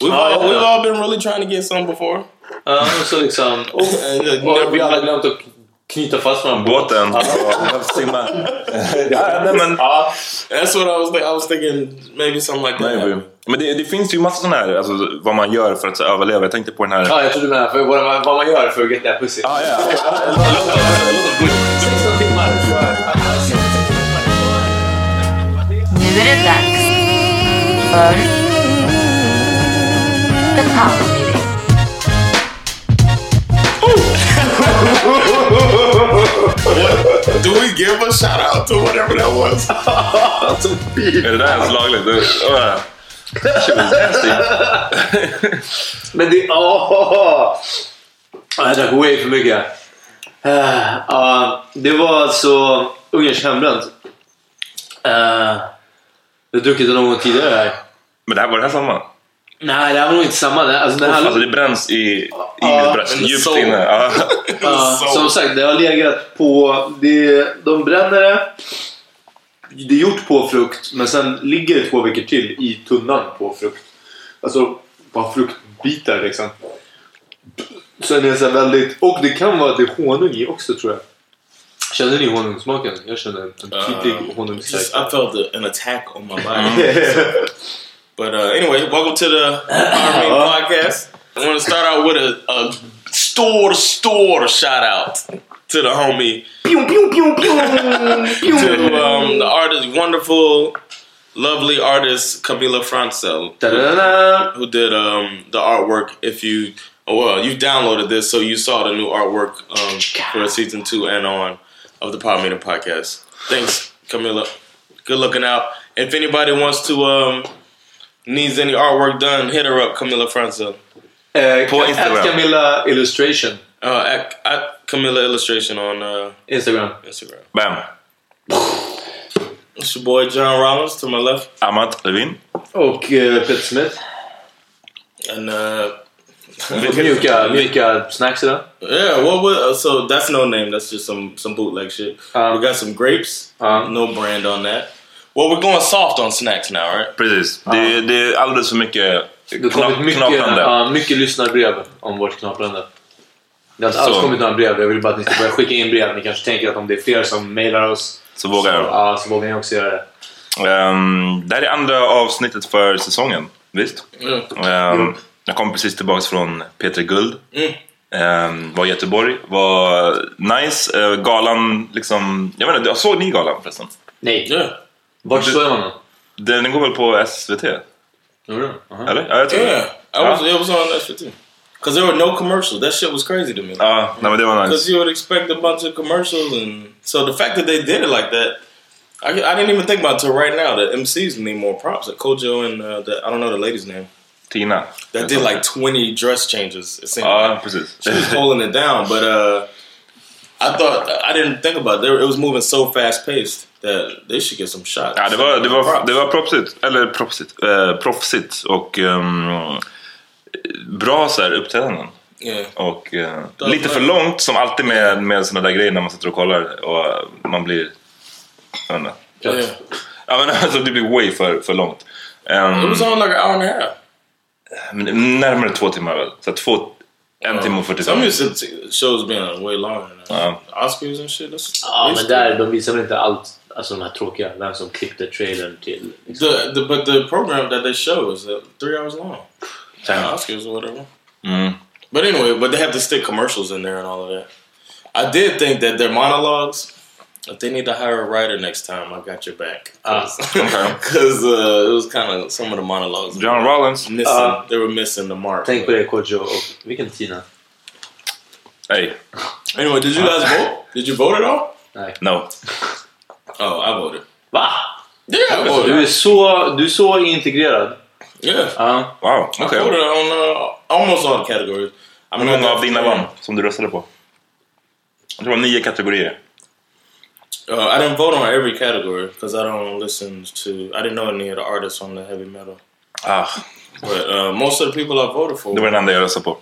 We've, all, we've all been really trying to get some before. Ja, och så liksom... Och, uh, Och vi alla glömt att knyta fast varandra. Båten. Simma. ja, nej, men, uh, that's what I was thinking. I was thinking maybe something like that. maybe. Men det, det finns ju massa sådana här, alltså, vad man gör för att så, överleva. Jag tänkte på den här... Ja, jag trodde du menade för vad man, vad man gör för att get that pussy. Ja, ja. 16 timmar. Nu är det dags för The Power Meeting. Do we give a shout out to whatever that was? Är det där ens lagligt? Det, uh, shit was nasty. Men det... Åh! Jag drack way för mycket. Eh, Ja, det var alltså Ungerns hembränt. Uh, jag har druckit det någon gång tidigare här. Men det här var det här samma? Nej, det här var nog inte samma. Det- Alltså, det här, Alltså det bränns i, mitt bröst, djupt soul. inne. Ja. Ja, Så- som sagt, det har legat på... Det, de bränner det. Det är gjort på frukt, men sen ligger det två veckor till i tunnan på frukt. Alltså, på fruktbitar liksom. Sen är det så här väldigt... Och det kan vara att det är honung i också tror jag. Känner ni honungssmaken? Jag känner en tydlig Just, honungssmak. I felt an attack on my body. But uh, anyway, welcome to the Power Meeting Podcast. I want to start out with a, a store store shout out to the homie Pew, pew, pew, pew, to um, the artist, wonderful, lovely artist Camila Francel, Ta-da-da-da. who did um, the artwork. If you, oh well, you downloaded this, so you saw the new artwork um, for season two and on of the Power Meeting Podcast. Thanks, Camila. Good looking out. If anybody wants to um, needs any artwork done, hit her up, Camila Francel. På Instagram. At Camilla Illustration. Uh, at, at Camilla Illustration on uh, Instagram. Instagram. Bam. It's your boy John Rollins to my left. Amat Levin. Och eh, Peter Smith. And uh, Mjuka, mjuka snacks idag. yeah, what was uh, so that's no name. That's just some some bootleg shit. Uh, we got some grapes. uh. no brand on that. Well, we're going soft on snacks now, right? Precis. Det, det är alldeles för mycket Det har kommit mycket, knaprande. ja, mycket lyssnarbrev om vårt knaprande. Det har inte alls Så. kommit några brev. Jag vill bara att ni ska börja skicka in brev. Ni kanske tänker att om det är fler som mailar oss Så vågar jag. Ja, så vågar ni också göra det. Um, det här är andra avsnittet för säsongen. Visst? Mm. Ehm, jag kom precis tillbaka från P3 Guld. Mm. Ehm, var i Göteborg. Var nice. Eh, galan liksom... Jag vet inte, såg ni galan förresten? Nej. Yeah. Vart Du- står man då? Den, den går väl på SVT? Gjorde du? Aha. Eller? Ja, jag tror Yeah, det. I was. Ja. It was on SVT. Because there were no commercials. That shit was crazy to me. Ja, nej, men det var Because nice. you would expect a bunch of commercials, and so the fact that they did it like that, I, I didn't even think about it till right now. That MCs need more props. Like Kojo and uh, the, I don't know the lady's name Tina. that did like twenty dress changes. It seemed Ja, like. precis. she was holding it down, but uh, I thought I didn't think about it. It was moving so fast paced that they should get some shots. Ja, det var, det var, det var proffsigt. Eller proffsigt. Eh, proffsigt och ehm, bra så här uppträdanden. Yeah. Och eh, lite för långt som alltid med, med såna där grejer när man sitter och kollar och man blir... Jag vet inte. Yeah. Ja men alltså det blir way för, för långt. Ehm, It was on like an hour and a half. närmare två timmar väl? Så två, en timme och 45. Some used to shows being way longer. Ja. Oscars and shit. Ja, men där, de visar väl inte allt, alltså de här tråkiga, vem som klippte trailern till... Liksom. The, the but the program that they show is uh, three hours long. Damn. Oscars or whatever. Mm. But anyway, but they have to stick commercials in there and all of that. I did think that their monologues, if they need to hire a writer next time, I got your back. Because okay. uh, it was kind of some of the monologues. John Rollins. missing. Uh, they were missing the mark. Tänk på det Kodjo och vilken Tina? Hey, Anyway, did you guys vote? Did you vote at all? Nej. no. Oh, I voted. Va? Yeah, I Du är så, du är så integrerad. Yeah. Ja. Wow, I okej. voted on uh, almost all the categories. I'm Hur not många av dina vann som du röstade på? Jag tror det var nio kategorier. Uh, I didn't vote on every category because I don't listen to. I didn't know any of the artists on the heavy metal. Ah, But uh, most of the people I voted for. det var den enda jag röstade på.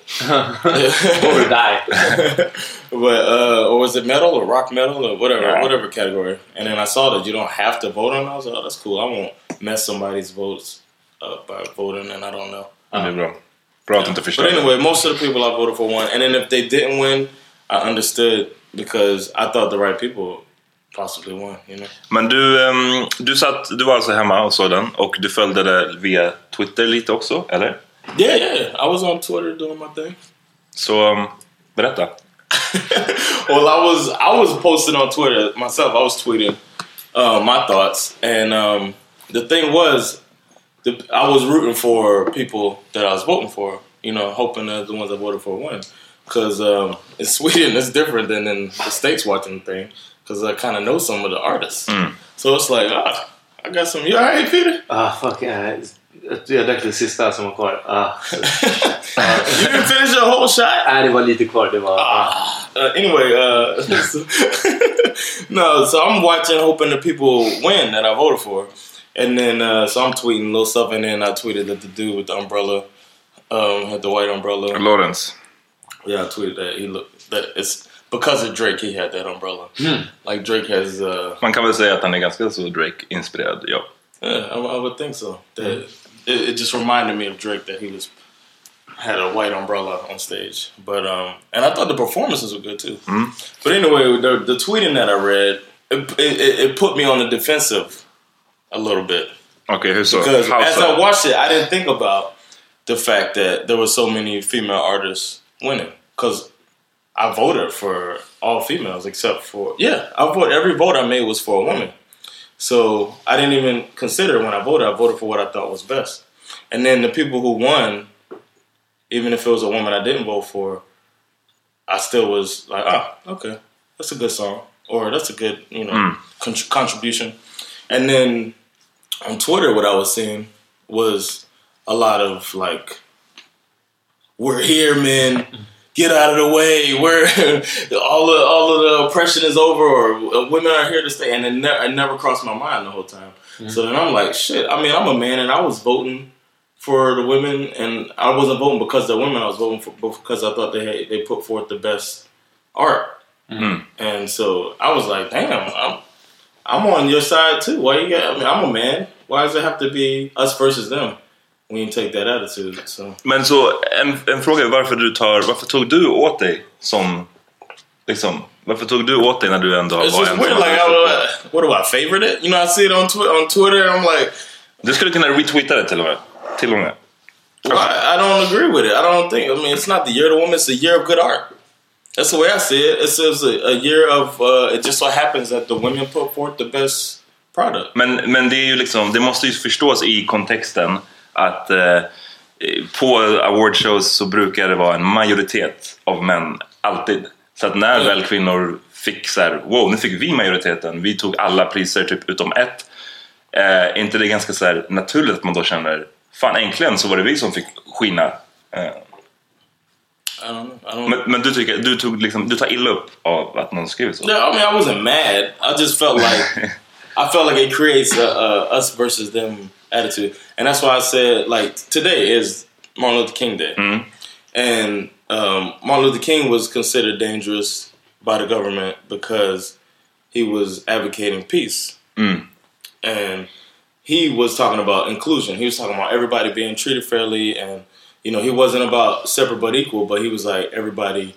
Or die. but uh, or was it metal or rock metal or whatever, Yeah. whatever category? And then I saw that you don't have to vote on. it. I was like, oh, that's cool. I won't mess somebody's votes up by voting, and I don't know. Det är bra. Bra att du inte But anyway, most of the people I voted for won. And then if they didn't win, I understood because I thought the right people possibly won. You know. Men du, ehm, du, satt, du var alltså hemma och såg den och du följde det via Twitter lite också, eller? Yeah, yeah. I was on Twitter doing my thing. Så um, berätta. well, I was I was posting on Twitter myself. I was tweeting uh, my thoughts, and um, the thing was, the, I was rooting for people that I was voting for. You know, hoping that the ones I voted for win. Because um, in Sweden, it's different than in the states watching the thing. Because I kind of know some of the artists, so it's like, ah, I got some. You alright, Peter? Ah, fuck. yeah. Jag drack det sista som var kvar. Ah. You didn't finish your whole shot. Nej, det var lite kvar. Det var... Ah. Uh, anyway, uh, no, so I'm watching, hoping the people win that I voted for, and then uh, so I'm tweeting little stuff, and then I tweeted that the dude with the umbrella um, had the white umbrella. Lawrence. Yeah, I tweeted that he looked that it's because of Drake he had that umbrella. Like Drake has, uh, Man kan väl säga att han är ganska så Drake-inspirerad, ja. yeah, I, I would think so. That it, it just reminded me of Drake that he was had a white umbrella on stage. But um, and I thought the performances were good too. But anyway, the, the tweeting that I read, it, it, it put me on the defensive a little bit Okay, hur så? because How as so? I watched it, I didn't think about the fact that there were so many female artists winning because I voted for all females except for yeah, I voted every vote I made was for a woman. So I didn't even consider when I voted. I voted for what I thought was best, and then the people who won, even if it was a woman I didn't vote for, I still was like, oh, okay, that's a good song, or that's a good you know mm. con- contribution. And then on Twitter, what I was seeing was a lot of like we're here, men. Get out of the way. We're all the all of the oppression is over, or uh, women are here to stay. And it, ne- it never crossed my mind the whole time. So then I'm like, shit. I mean, I'm a man, and I was voting for the women, and I wasn't voting because they're women. I was voting for because I thought they had, they put forth the best art. And so I was like, damn, I'm I'm on your side too. Why you got? I mean, I'm a man. Why does it have to be us versus them? We didn't take that attitude. So Men så en, en fråga är varför du tar, varför tog du åt dig som, liksom, varför tog du åt dig när du ändå it's var just en weird. som Like, I, what do I favorite it? You know, I see it on Twitter. On Twitter, I'm like, Du skulle kunna retweeta det till och med. Till och med. well, I, I don't agree with it. I don't think. I mean, it's not the year of the woman. It's the year of good art. That's the way I see it. It's, it's a, a year of. Uh, it just so happens that the women put forth the best product. Men, men det är ju liksom, det måste ju förstås i kontexten att eh, på awardshows så brukar det vara en majoritet av män, alltid. Så att när väl kvinnor fick så här, wow, nu fick vi majoriteten, vi tog alla priser typ utom ett. Eh, inte det ganska så här naturligt att man då känner, fan äntligen så var det vi som fick skina. Eh, I don't. I don't. men, men du tycker, du tog liksom, du tar illa upp av att någon skriver så? Yeah, I mean, I wasn't mad. I just felt like I felt like it creates a, a us versus them attitude, and that's why I said like today is Martin Luther King Day, and um, Martin Luther King was considered dangerous by the government because he was advocating peace, and he was talking about inclusion. He was talking about everybody being treated fairly, and you know, he wasn't about separate but equal, but he was like everybody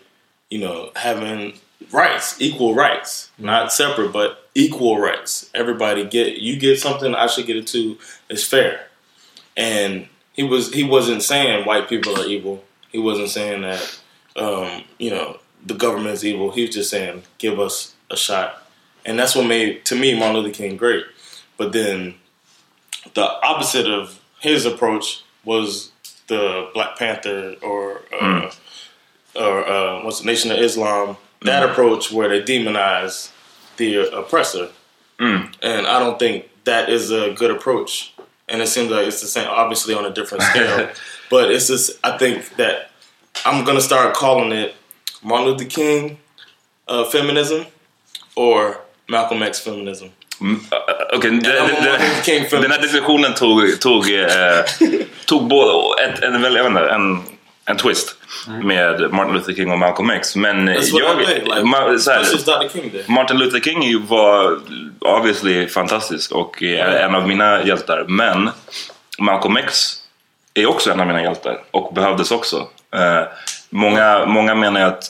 you know, having rights, equal rights, not separate, but equal rights. Everybody get you get something, I should get it too. It's fair. And he was he wasn't saying white people are evil. He wasn't saying that um, you know the government is evil. He was just saying give us a shot, and that's what made to me Martin Luther King great. But then the opposite of his approach was the Black Panther or uh, or uh, what's the Nation of Islam, that approach where they demonize the oppressor. And I don't think that is a good approach. And it seems like it's the same, obviously on a different scale. but it's just, I think that I'm going to start calling it Martin Luther King uh, feminism or Malcolm X feminism. Mm, uh, Okej, det- I'm a det- Martin King det- fan. den här diskussionen tog, tog, eh, tog både ett, en, jag vet inte, en, en twist med Martin Luther King och Malcolm X. Men jag. Like, ma, så här. King. Martin Luther King var obviously fantastisk och är en av mina hjältar. Men Malcolm X är också en av mina hjältar och behövdes också. Eh, många, många menar att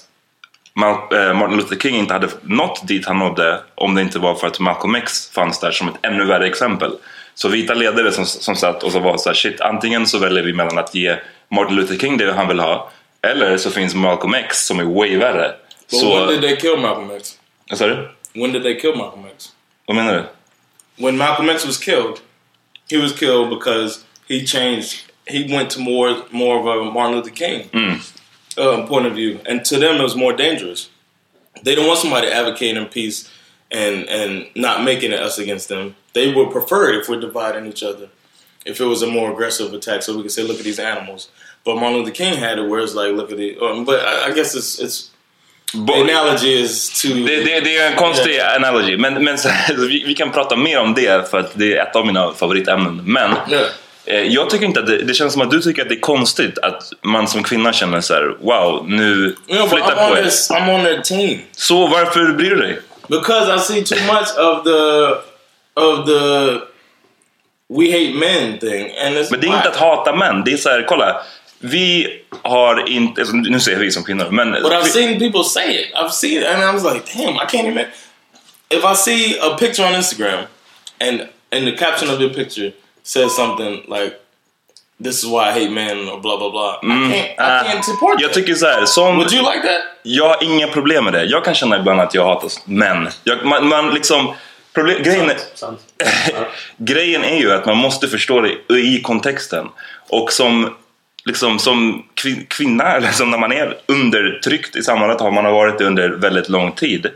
eh, Martin Luther King inte hade nått dit han nådde om det inte var för att Malcolm X fanns där som ett ännu värre exempel. Så vita ledare som, som satt och så var så här, shit, antingen så väljer vi mellan att ge Martin Luther King det han vill ha eller så finns Malcolm X som är way värre. But Så, when did they kill Malcolm X? vad sa du? When did they kill Malcolm X? Vad menar du? when Malcolm X was killed, he was killed because he changed. He went to more more of a Martin Luther King um, point of view, and to them it was more dangerous. They don't want somebody advocating peace and and not making it us against them. They would prefer it if we're dividing each other. If it was a more aggressive attack, so we could say, "Look at these animals." But Martin Luther King had it where it's like, "Look at the." Um, but I, I guess it's it's the analogy is to Det, det, det är en konstig analogy, men, men så, här, vi, vi kan prata mer om det för att det är ett av mina favoritämnen. Men Yeah. eh, jag tycker inte att det, det känns som att du tycker att det är konstigt att man som kvinna känner så här: wow, nu Yeah, but flytta I'm on, på er. I'm on their team. Så varför bryr du dig? Because I see too much of the of the we hate men thing, and it's Men det är inte att hata män, det är så här, kolla. Vi har inte, alltså, nu säger vi som kvinnor, men... But I've vi- seen people say it. I've seen it, and I was like, damn, I can't even. If I see a picture on Instagram, and and the caption of the picture says something like, "This is why I hate men," or blah blah blah, I can't. I Ah, can't support jag that. tycker så här, som... Would you like that? Jag har inga problem med det. Jag kan känna ibland att jag hatar män. Jag, man, man liksom... Problem, grejen, grejen är ju att man måste förstå det i kontexten. Och som, liksom, som kvinna, eller som när man är undertryckt i samhället, har man har varit det under väldigt lång tid.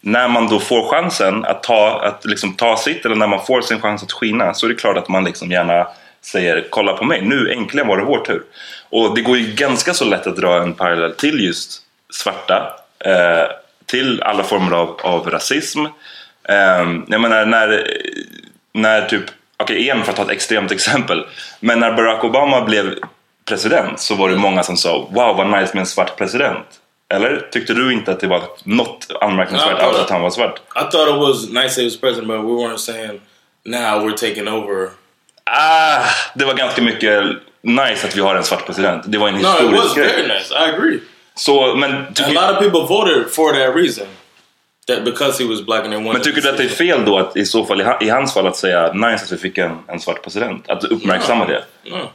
När man då får chansen att ta, att liksom ta sitt, eller när man får sin chans att skina, så är det klart att man liksom gärna säger kolla på mig, nu äntligen var det vår tur. Och det går ju ganska så lätt att dra en parallell till just svarta, eh, till alla former av, av rasism. Eh, jag menar när, när typ, okej igen för att ta ett extremt exempel, men när Barack Obama blev president så var det många som sa wow vad nice med en svart president. Eller tyckte du inte att det var något anmärkningsvärt alls att han var svart? I thought it was nice that he was president, but we weren't saying now we're taking over. Ah, det var ganska mycket nice att vi har en svart president. Det var en No, it historisk was grej. very nice. I agree. Så, men, A lot of people voted for that reason. That because he was black and they wanted men tycker du att det är fel då att i så fall i ha- i hans fall att säga nice att vi fick en, en svart president? Att uppmärksamma det? No, don't think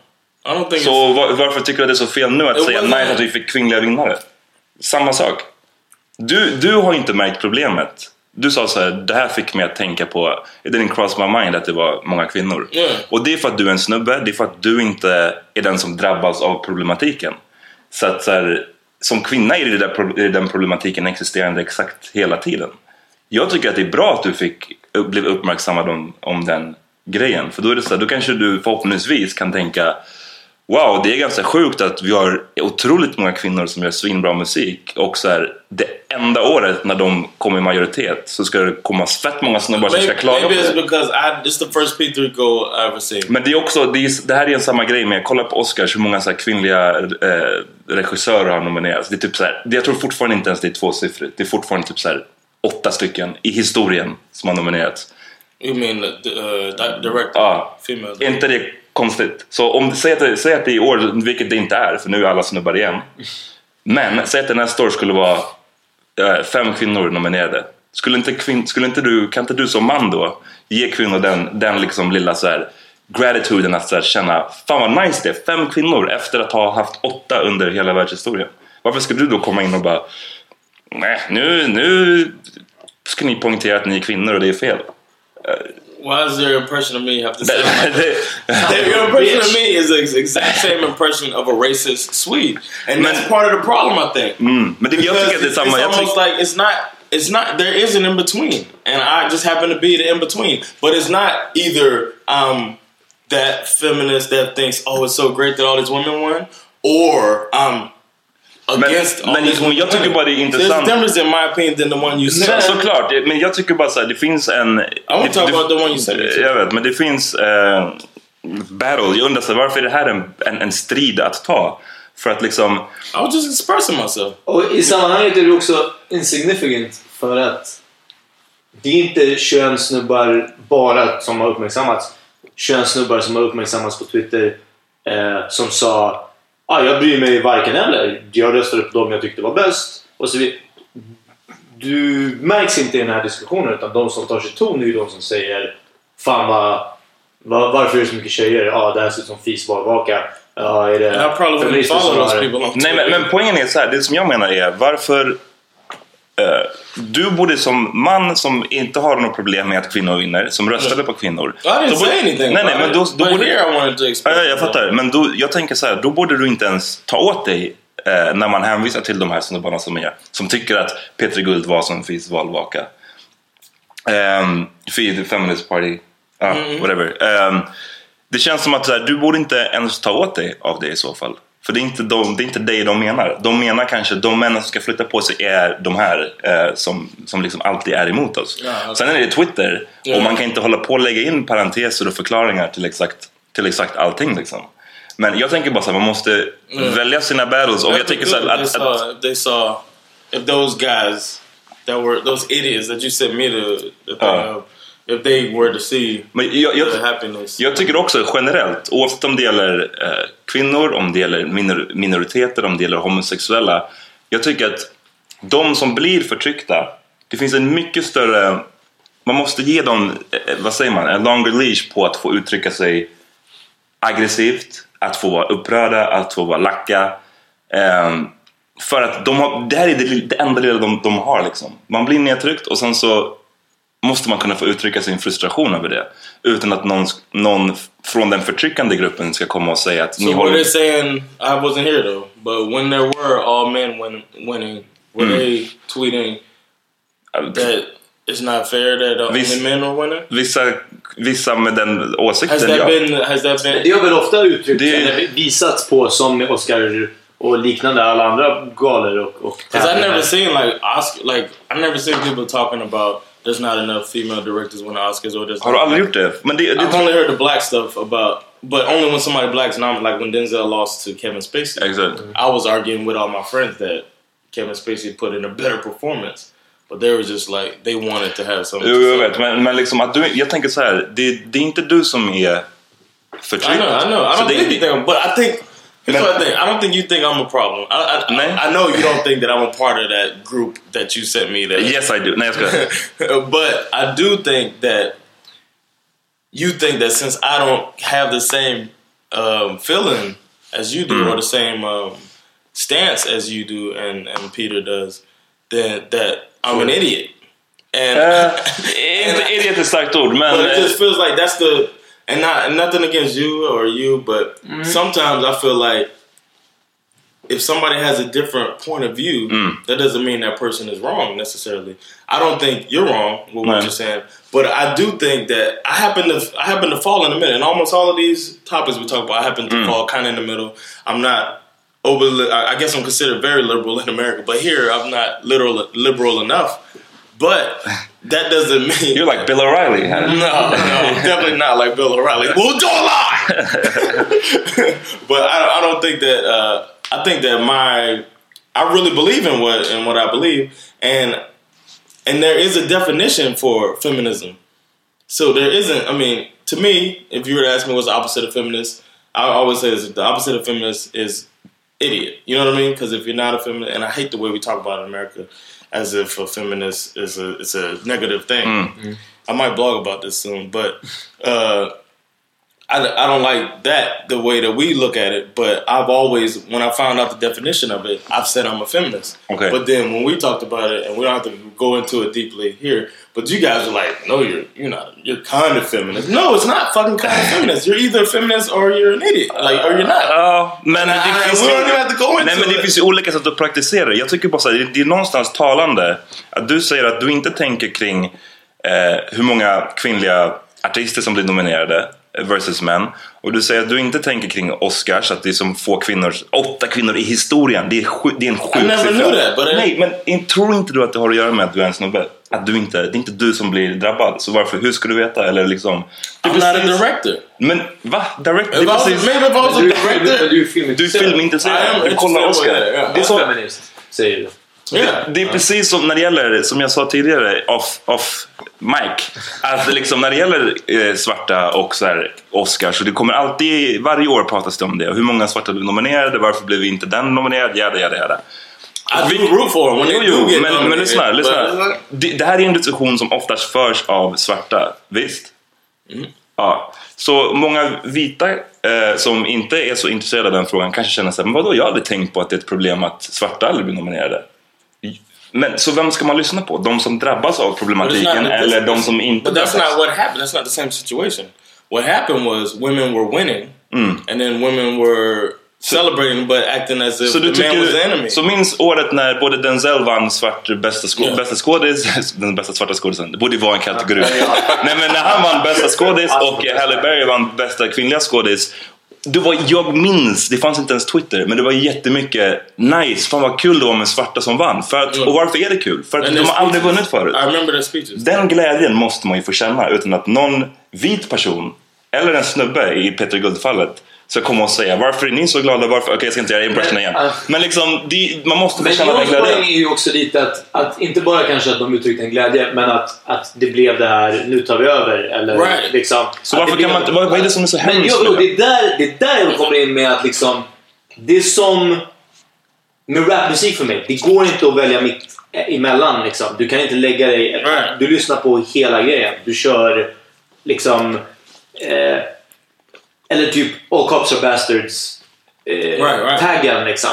Så var, varför tycker du att det är så fel nu att säga nice att vi fick kvinnliga vinnare? Samma sak. Du, du har inte märkt problemet. Du sa så här, det här fick mig att tänka på, it didn't cross my mind att det var många kvinnor. Yeah. Och det är för att du är en snubbe, det är för att du inte är den som drabbas av problematiken. Så att så här, som kvinna är, det där, är den problematiken existerande exakt hela tiden. Jag tycker att det är bra att du fick, blev uppmärksammad om, om den grejen. För då är det så här, då kanske du förhoppningsvis kan tänka Wow, det är ganska sjukt att vi har otroligt många kvinnor som gör svinbra musik och så här, det enda året när de kommer i majoritet så ska det komma fett många snubbar som ska klaga maybe it's because I, is the first P3 go I ever seen. Men det är också, det, är, det här är en samma grej med, kolla på Oscars hur många så kvinnliga eh, regissörer har nominerats. Det är typ så här, jag tror fortfarande inte ens det är tvåsiffrigt. Det är fortfarande typ så här, åtta stycken i historien som har nominerats. You mean uh, di- director? Ja. Female. Inte det konstigt? Så om, säg, att det, säg att det är i år, vilket det inte är för nu är alla snubbar igen. Men säg att det nästa år skulle vara eh, fem kvinnor nominerade. Skulle inte, kvin, skulle inte du, kan inte du som man då ge kvinnor den, den liksom lilla så här gratituden att så här känna fan vad nice det är, fem kvinnor efter att ha haft åtta under hela världshistorien. Varför ska du då komma in och bara nej nu, nu ska ni poängtera att ni är kvinnor och det är fel. Eh, Why does your impression of me have to say like that? Your impression of me is the exact same impression of a racist Swede, and that's part of the problem, I think. Mm, men det, jag tycker att det är it's, it's almost like it's not. It's not. There is an in between, and I just happen to be the in between. But it's not either um, that feminist that thinks, "Oh, it's so great that all these women won," or um, against men these women. jag tycker bara det är intressant. difference in my opinion than the one you Så, said. såklart, men jag tycker bara så här, det finns en... I want to talk about the one you said. Jag vet, men det finns eh, battle. Jag undrar så varför är det här en, en, en strid att ta? För att liksom... I was just expressing myself. Och i sammanhanget är det också insignificant för att det är inte könssnubbar bara som har uppmärksammats. Könssnubbar som har uppmärksammats på Twitter eh, som sa ah, jag bryr mig varken eller. Jag röstade på dem jag tyckte var bäst. Och så. Du märks inte i den här diskussionen utan de som tar sig ton är ju de som säger Fan vad, vad varför är det så mycket tjejer? Ja, ah, det här ser ut som fisvalvaka. Ja, är det feminister som har- Nej, men, men poängen är så här, det som jag menar är varför... eh, du borde som man som inte har något problem med att kvinnor vinner, som röstade på kvinnor. I didn't då borde- say anything. Nej, nej, men då, då Ja, jag fattar. Men då, jag tänker så här, då borde du inte ens ta åt dig eh, när man hänvisar till de här snubbarna som är som tycker att Peter Guld var som finns valvaka. Um, för Feminist Party, ja, whatever. Ehm, det känns som att här, du borde inte ens ta åt dig av det i så fall. För det är inte, de, det är inte dig de menar. De menar kanske de männen som ska flytta på sig är de här eh, som, som liksom alltid är emot oss. Ja, okej. Sen är det Twitter Ja. och man kan inte hålla på och lägga in parenteser och förklaringar till exakt, till exakt allting. Liksom. Men jag tänker bara här, man måste Mm. välja sina battles. Och jag tycker så att, att, if they saw if those guys that were those idiots that you sent me the, the thing Uh. of, if they were to see men jag, jag, the happiness. Jag tycker också generellt, oavsett om det gäller eh, kvinnor, om det gäller minor minoriteter, om det gäller homosexuella. Jag tycker att de som blir förtryckta, det finns en mycket större... Man måste ge dem, eh, vad säger man, en longer leash på att få uttrycka sig aggressivt, att få vara upprörda, att få vara lacka. Ehm, för att de har, det här är det, det enda lilla de, de har. Liksom. Man blir nedtryckt och sen så måste man kunna få uttrycka sin frustration över det utan att någon, någon från den förtryckande gruppen ska komma och säga att So ni were håller... they saying I wasn't here though, but when there were all men win, winning, were Mm. they tweeting that it's not fair that uh, Vis- only men are winning? Vissa vissa med den åsikten. Has that ja. been? Has that been? Det har väl ofta uttryckts Det- eller visats på som Oscar och liknande alla andra galor och, och Because I never seen like Oscar. Like I never seen people talking about there's not enough female directors win the Oscars or there's. Har du aldrig gjort det? Men det, det I've only heard the black stuff about, but only when somebody black's nominated. Like when Denzel lost to Kevin Spacey, Exakt. I was arguing with all my friends that Kevin Spacey put in a better performance, but they were just like they wanted to have something. Jo, jag vet. Men, men liksom att du, jag tänker så här. Det, det är inte du som är förtryckt. I know, I know. I don't think you think, but I think. Here's Man- what I think. I don't think you think I'm a problem. I, I, Man. I, know you don't think that I'm a part of that group that you sent me. That yes I do. Jag ska. but I do think that you think that since I don't have the same um, feeling as you do, or the same um, stance as you do, and, and Peter does, then that I'm an idiot. And, Eh, inte idiot är ett starkt ord men... but it just feels like that's the and not and nothing against you or you, but mm-hmm. sometimes I feel like if somebody has a different point of view, mm. that doesn't mean that person is wrong necessarily. I don't think you're wrong with what Right. you're saying, but I do think that I happen to I happen to fall in the middle. And almost all of these topics we talk about, I happen to mm. fall kind of in the middle. I'm not over. I I guess I'm considered very liberal in America, but here I'm not literal liberal enough. But that doesn't mean You're like Bill O'Reilly no, no, definitely not like Bill O'Reilly. Well, don't lie. but I, I don't think that. Uh, I think that my I really believe in what in what I believe, and and there is a definition for feminism. So there isn't. I mean, to me, if you were to ask me what's the opposite of feminist, I always say is the opposite of feminist is idiot. You know what I mean? Because if you're not a feminist, and I hate the way we talk about it in America, as if a feminist is a it's a negative thing. I might blog about this soon, but uh, I, I don't like that the way that we look at it. But I've always, when I found out the definition of it, I've said I'm a feminist. Okay. But then when we talked about it, and we don't have to go into it deeply here, but you guys are like, no, you're you're not. You're kind of feminist. No, it's not fucking kind of feminist. You're either a feminist or you're an idiot. Like, or you're not. Ja, men det I- finns we don't even have to go into Nej, men det it. finns ju olika sätt att praktisera det. Jag tycker bara så här, det- det är någonstans talande att du säger att du inte tänker kring eh, hur många kvinnliga artister som blir nominerade versus män. Och du säger att du inte tänker kring Oscars, att det är som få kvinnor, åtta kvinnor i historien. Det är, sju, det är en sjuk siffra. Nej, men in, tror inte du att det har att göra med att du är en snubbe? Att du inte, det är inte du som blir drabbad. Så varför, hur ska du veta? Eller liksom... I'm not a director. Men va? Direct, det är precis... maybe I was a Du är, director, du är filmintresserad. Du kollar Oscar. Det är som, feminist, säger du. Yeah. det är precis som när det gäller, som jag sa tidigare, off, off mic. Att liksom när det gäller eh, svarta och så här, Oscar så det kommer alltid, varje år pratas det om det. Hur många svarta blev nominerade? Varför blev inte den nominerad? Jada, jada, jada. I do root for them when Jo, jo, men, men nominated, lyssna, lyssna. Det, det här är en diskussion som oftast förs av svarta, visst? Ja, så många vita eh, som inte är så intresserade av den frågan kanske känner sig men vadå, jag har aldrig tänkt på att det är ett problem att svarta aldrig blir nominerade. Men så vem ska man lyssna på? De som drabbas av problematiken eller de som inte But that's drabbas? not what happened. That's not the same situation. What happened was women were winning, Mm. and then women were celebrating but acting as if Så, the man was the enemy. så minns året när både Denzel vann svart bästa, skå, Ja. bästa skådis, den bästa svarta skådisen, det borde ju vara en kategori. Nej men när han vann bästa skådis och Halle Berry vann bästa kvinnliga skådis. Det var, jag minns, det fanns inte ens Twitter, men det var jättemycket nice. Fan vad kul det var med svarta som vann. För att, Mm. Och varför är det kul? För att And de har aldrig vunnit förut. Den glädjen måste man ju få känna utan att någon vit person eller en snubbe i Peter Guld-fallet ska komma och säga varför är ni så glada? Varför? Okej, jag ska inte göra impression igen. äh. Men liksom, det, man måste få Men känna den glädjen. är ju också lite att, att inte bara kanske att de uttryckte en glädje, men att, att det blev det här, nu tar vi över. Eller Right. liksom, Så varför det kan man inte- vad- vad är det som är så Men hemskt jo, med det? är där, det är där jag kommer in med att liksom, det är som med rapmusik för mig. Det går inte att välja mitt emellan. Liksom. Du kan inte lägga dig... Right. Du lyssnar på hela grejen. Du kör liksom... Eh, eller typ All Cops Are Bastards eh, Right, right. taggen liksom.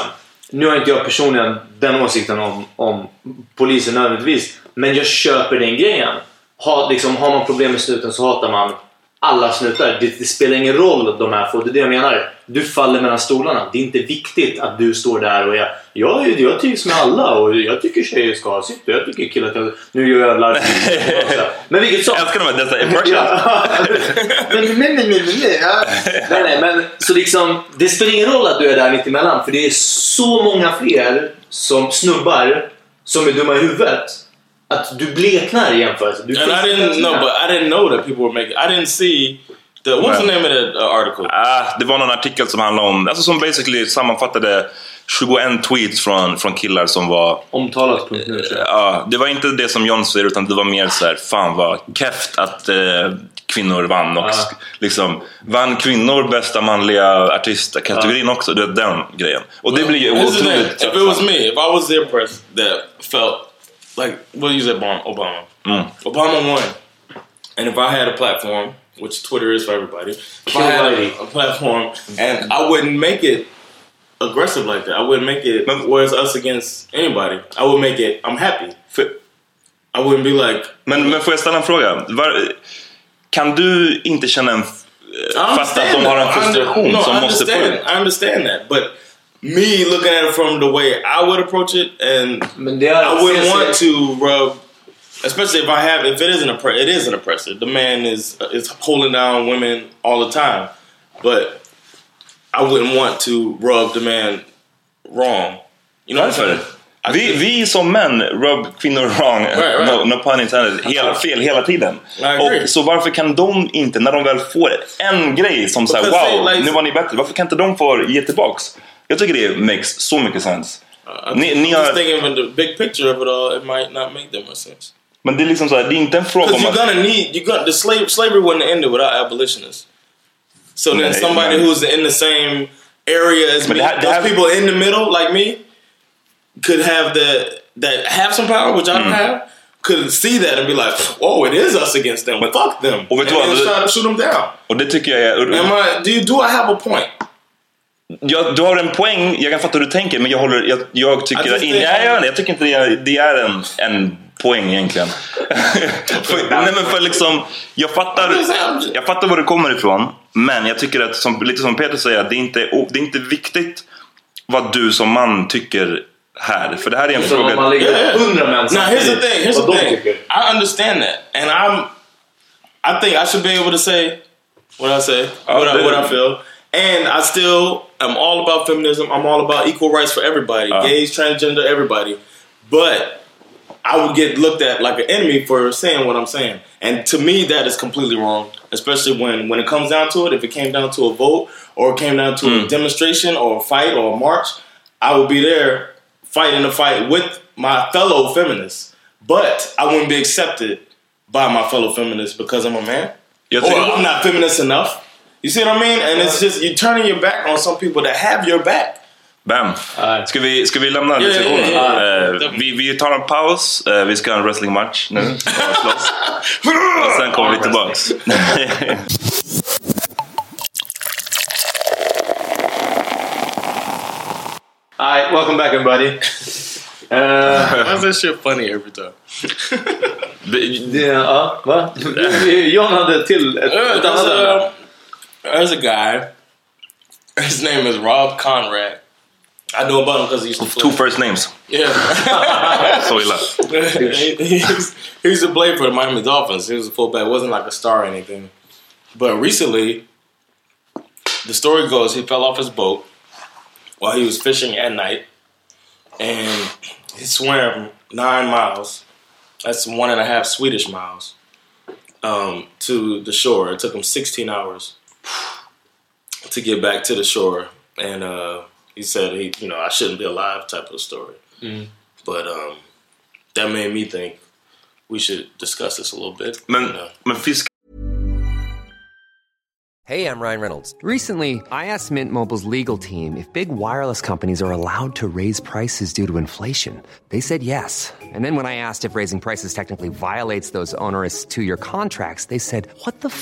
Nu har inte jag personligen den åsikten om, om polisen nödvändigtvis. Men jag köper den grejen. Ha, liksom, har man problem med snuten så hatar man alla snutar. Det, det spelar ingen roll de här få. Det är det jag menar. Du faller mellan stolarna. Det är inte viktigt att du står där och är jag, jag trivs med alla och jag tycker tjejer ska ha sitt och jag tycker killar ska... Nu gör jag larv. Men vilket som... Jag älskar de här dessa impressions. Ja. men, men, men, men, men, ja. nej, nej, men så liksom, det spelar ingen roll att du är där mittemellan för det är så många fler som snubbar som är dumma i huvudet att du bleknar i jämförelse. Du And I didn't know, but I didn't know that people were making. I didn't see the. What's the name of that uh, article? Ah, det var någon artikel som handlade om, alltså som basically sammanfattade 21 tweets från, från killar som var Omtalat.nu tror jag. Ja, det var inte det som John säger utan det var mer så här, fan vad keft att eh, kvinnor vann och Ja. liksom vann kvinnor bästa manliga artistkategorin också, det är den grejen. Och det blir ju the otroligt If it was me, if I was the empress that felt like, we'll use Obama. Obama. Mm. Obama won, and if I had a platform, which Twitter is for everybody, if I had a, a platform, and I wouldn't make it aggressive like that. I wouldn't make it where it's us against anybody. I would make it. I'm happy. I wouldn't be like. Men, men får jag ställa en fråga? Var, kan du inte känna en... Fatta att de understand har en that. I under- frustration no, som måste få understand. ut. I understand that, but me looking at it from the way I would approach it, and Men det är, I wouldn't ses- want to rub, especially if I have, if it is an oppre- it is an oppressor. The man is is holding down women all the time, but I wouldn't want to rub the man wrong. You know what I'm Varför? saying? Vi, vi som män rub kvinnor wrong, Right, right. No, no pun intended, hela, fel hela tiden. I agree. Och, så varför kan de inte, när de väl får en grej som säger Because they, wow, like- nu var ni bättre, varför kan inte de få ge tillbaks? Jag tycker det makes så mycket sens. I, Ni, ni just har, thinking of the big picture of it all. It might not make that much sense. men det är liksom så här, det är inte en fråga Because om you're gonna need you got the slave slavery wouldn't ended without abolitionists. So then Nej, somebody men- who's in the same area as Men me, här- those här- people in the middle like me, could have the that have some power, which I Mm. don't have, could see that and be like, "Oh, it is us against them. But, Fuck them." Och vet du and vad? then try to shoot them down. Och det tycker jag är... Am I? Do you do I have a point? Ja, du har en poäng, jag kan fatta hur du tänker men jag, håller, jag, jag tycker, I just in, nej, jag, jag tycker inte det är, det är en, en poäng egentligen. för, nej, men för liksom, jag, fattar, jag fattar var du kommer ifrån men jag tycker att, som, lite som Peter säger, att det är, inte, det är inte viktigt vad du som man tycker här. För det här är en fråga... om man lägger hundra män Now here's the thing. Here's the thing. I understand that, and I'm. I think I should be able to say what I say, what, I, what I feel, and I still am all about feminism. I'm all about equal rights for everybody, Uh. gays, transgender, everybody. But I would get looked at like an enemy for saying what I'm saying, and to me that is completely wrong. Especially when when it comes down to it, if it came down to a vote or it came down to a demonstration or a fight or a march, I would be there fighting the fight with my fellow feminists. But I wouldn't be accepted by my fellow feminists because I'm a man. Or I'm not feminist enough. You see what I mean? And it's just you're turning your back on some people that have your back. Bam! Ska vi, ska vi lämna ja, diskussionen? ja, ja. Eh, vi, vi tar en paus, Eh, vi ska ha en wrestlingmatch nu och slåss. och sen kommer vi tillbaks. Alright, welcome back everybody. Uh, Why's that shit funny every time? ja, va? John hade till ett, Uh, ett annat ämne. There's a guy. His name is Rob Conrad. I know about him because he used to play. first names. Yeah. Illa. he, he, used, he used to play for the Miami Dolphins. He was a fullback. wasn't like a star or anything. But recently, the story goes he fell off his boat while he was fishing at night, and he swam nine miles. That's one and a half Swedish miles um, to the shore. It took him 16 hours to get back to the shore, and uh, he said he, you know, I shouldn't be alive type of story. But um, that made me think we should discuss this a little bit. Men, You know. men. Hey, I'm Ryan Reynolds. Recently, I asked Mint Mobile's legal team if big wireless companies are allowed to raise prices due to inflation. They said yes. And then when I asked if raising prices technically violates those onerous two year contracts, they said, What the f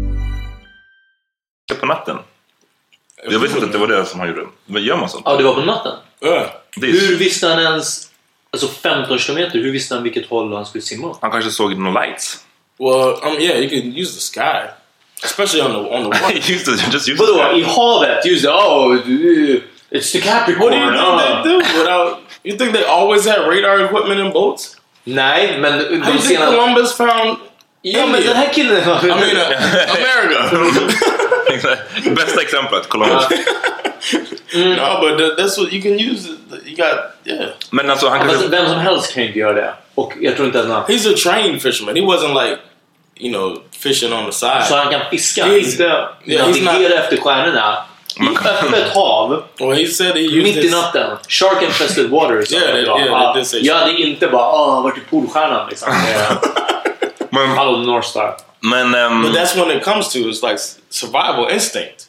På natten. Jag visste inte att det var det som han gjorde. Men gör man sånt? Ja, det var på natten. Är- Hur visste han ens... Alltså 15 kilometer, hur visste han vilket håll han skulle simma? Han kanske såg några lights. Well, um, yeah, you can use the sky, especially on the on the water. just det, just, just Vadå, i havet? Just det, oh, it's the Capricorn. What do you think ah. they do without? You think they always had radar equipment in boats? Nej, men How do de you think. Columbus found? Ja, men den här killen... I mean, uh, America. Bästa exemplet, Columbus. no, but th- that's what you can use. You got yeah. Men alltså han kanske... vem som helst kan ju inte göra det. Och jag tror inte att han... He's a trained fisherman. He wasn't like, you know, fishing on the side. Så han kan fiska, He's- inte Yeah, navigera efter stjärnorna. I öppet hav, Well, he said he used mitt i his, natten. Shark infested water. sa Yeah, they- yeah, Ja, they say Jag hade inte bara åh, varit i Polstjärnan liksom. Men, Hallå North Star. Men ehm, But that's when it comes to it's like survival instinct.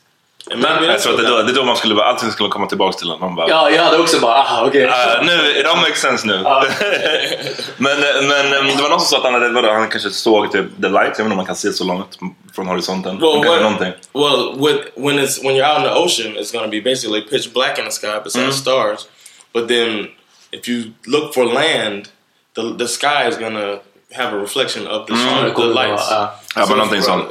And maybe jag that's tror att what det är, då, got- det är då man skulle, allting skulle komma tillbaka till honom. Man bara, Ja, jag hade också bara aha, okej. "Ah, nu, it all makes sense nu. men men ehm, det var någon som sa att han, hade, vadå, han kanske såg typ the light, jag vet inte om man kan se så långt från horisonten. Well, Kanske what- någonting. well, with when it's when you're out in the ocean, it's going to be basically pitch black in the sky besides stars. But then, if you look for land, the the sky is going to have a reflection of the, sun, det the lights. ja. Ja, men någonting it's sånt.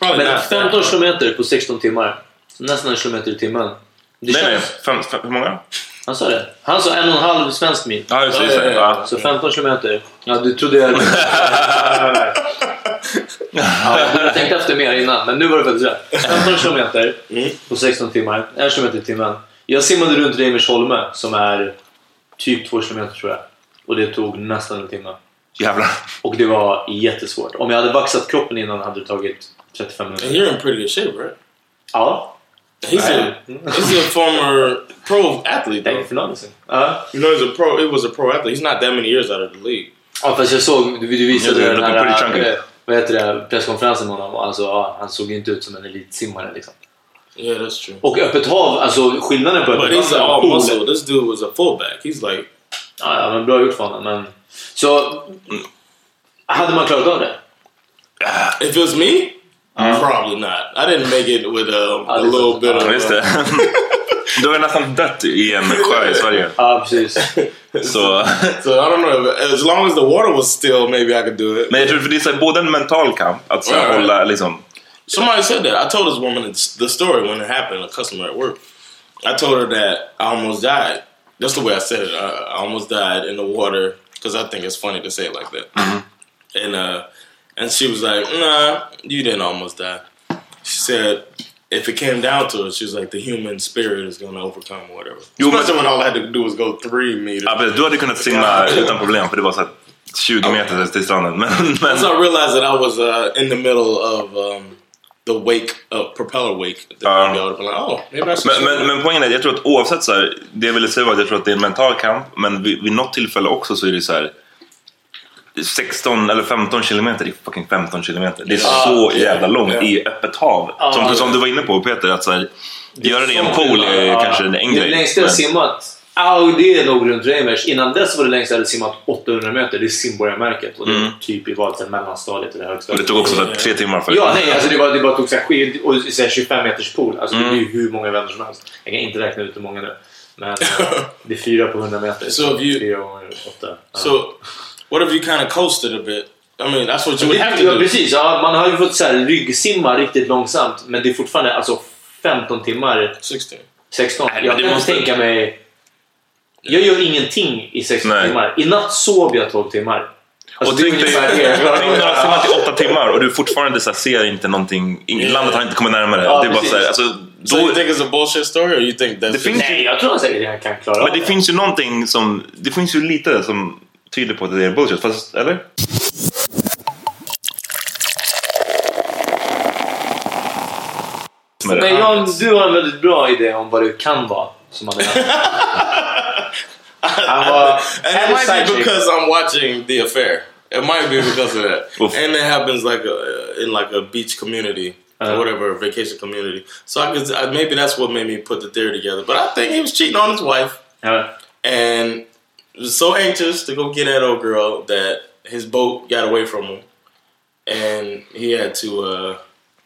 Men not. 15 kilometer på 16 timmar. Så nästan en kilometer i timmen. Det Nej, nej, känns... fem, fem, hur många? Han sa det. Han sa en och en halv svensk mil. Ja, just Just det. ja, ja. Ja. Så 15 kilometer. Ja, du trodde jag... ja, jag tänkte efter mer innan, men nu var det faktiskt rätt. 15 kilometer på 16 timmar. En kilometer i timmen. Jag simmade runt Reimersholme som är typ 2 kilometer tror jag. Och det tog nästan en timme. Jävlar. Och det var jättesvårt. Om jag hade vaxat kroppen innan hade det tagit 35 And minuter. you're in pretty good shape, right? Ja, He's a he's a former pro athlete, thank you for noticing. Ja. You know, he's a pro. He was a pro athlete. He's not that many years out of the league. Ja, fast jag såg, du, du visade det den här, eh, vad heter det, presskonferensen med honom. Alltså, ja, han såg inte ut som en elitsimmare liksom. Yeah, that's true. Och öppet hav, alltså skillnaden på But öppet he's hav all muscle. This dude was a fullback. He's like, Ja, ja, men bra gjort för honom. Men... Så, hade man klarat av det? if it was me, probably not. I didn't make it with um, a är little bit of. Ja, just det. Du har nästan dött i en sjö i Sverige. Ja, precis. Så, So I don't know. As long as the water was still, maybe I could do it. men jag tror för det är både en mental kamp, att så Ja. hålla liksom... Somebody said that. I told this woman the story when it happened. A customer at work. I told her that I almost died. That's the way I said it. I, I almost died in the water because I think it's funny to say it like that. And uh, and she was like, "Nah, you didn't almost die." She said, "If it came down to it, she was like, the human spirit is going to overcome whatever." Jo, men- Especially when all I had to do was go three meters. Ja, precis. du hade kunnat simma utan problem för det var så här 20 meter till stranden. Men, men, Once I realized that I was uh, in the middle of um, the wake, uh, propeller wake, like, "Oh, maybe I should." men, men, men poängen är, jag tror att oavsett så här, det jag ville säga var att jag tror att det är en mental kamp, men vid, vid något tillfälle också så är det så här 16 eller 15 kilometer, det är fucking 15 kilometer. Det är så jävla långt Ja. i öppet hav. Som, som du var inne på Peter, att så här, göra det i en pool är Ja. kanske en Det grej. längsta jag Men- simmat Ja, det är nog runt Reimers. Innan dess var det längst jag hade simmat 800 meter. Det är simborgarmärket. Och det är typ i vad, sen mellanstadiet eller Och högstadiet. det tog också så tre timmar för Ja, nej, alltså det, var, det bara tog så här, skid och så här 25 meters pool. Alltså Mm. det är ju hur många vänner som helst. Jag kan inte räkna ut hur många nu. Men eh, det är fyra på 100 meter. So if you- Fyra gånger åtta. So, what if you kind of coasted a bit? I mean, that's what you would have to Ja, do. precis. Ja, man har ju fått så här, ryggsimma riktigt långsamt. Men det är fortfarande alltså 15 timmar. 16. 16. Nej, men Jag det kan måste- tänka mig... Jag gör ingenting i 16 Nej. timmar. I natt sov jag 12 timmar. Alltså, Och det är tänk dig, det jag att simmat i åtta timmar och du fortfarande så här, ser inte någonting. Ingen, landet har inte kommit närmare. Ja, det är bara så här, alltså, So you think it's a bullshit story, or you think that's Det finns Nej, jag tror säkert jag kan klara men det finns ju någonting som... Det finns ju lite som tyder på att det är bullshit. Fast, eller? Det. Men Jan, du har en väldigt bra idé om vad det kan vara. Som man är. Han var... and it might side be chick. because I'm watching The Affair. It might be because of that, and it happens like a, in like a beach community Uh-huh. or whatever, vacation community. So I could I, maybe that's what made me put the theory together. But I think he was cheating on his wife Ja. and was so anxious to go get that old girl that his boat got away from him, and he had to, uh,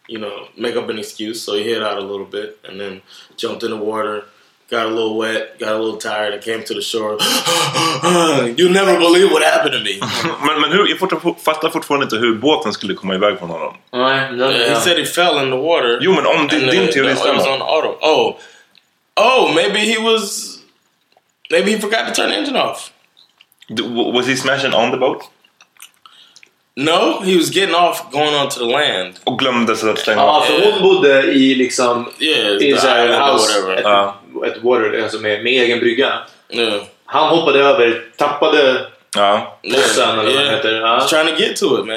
you know, make up an excuse. So he hid out a little bit and then jumped in the water. Got a little wet, got a little tired, and came to the shore. you never believe what happened to me. Men, men hur, jag fort- fattar fortfarande inte hur båten skulle komma iväg från honom. Nej, den, Uh, he said he fell in the water. Jo, men om din, din teori the- it was stämmer. on the auto. Oh, oh, maybe he was. Maybe he forgot to turn the engine off. Was he smashing on the boat? No, he was getting off, going onto the land. Och glömde så att stänga Ja, av? för hon bodde i liksom... Yeah, I så här house, whatever. ett, Ja. ett water, alltså med, med egen brygga. Yeah. Han hoppade över, tappade Ja. Bossen eller vad den heter. Ja. He's trying to get to it, man.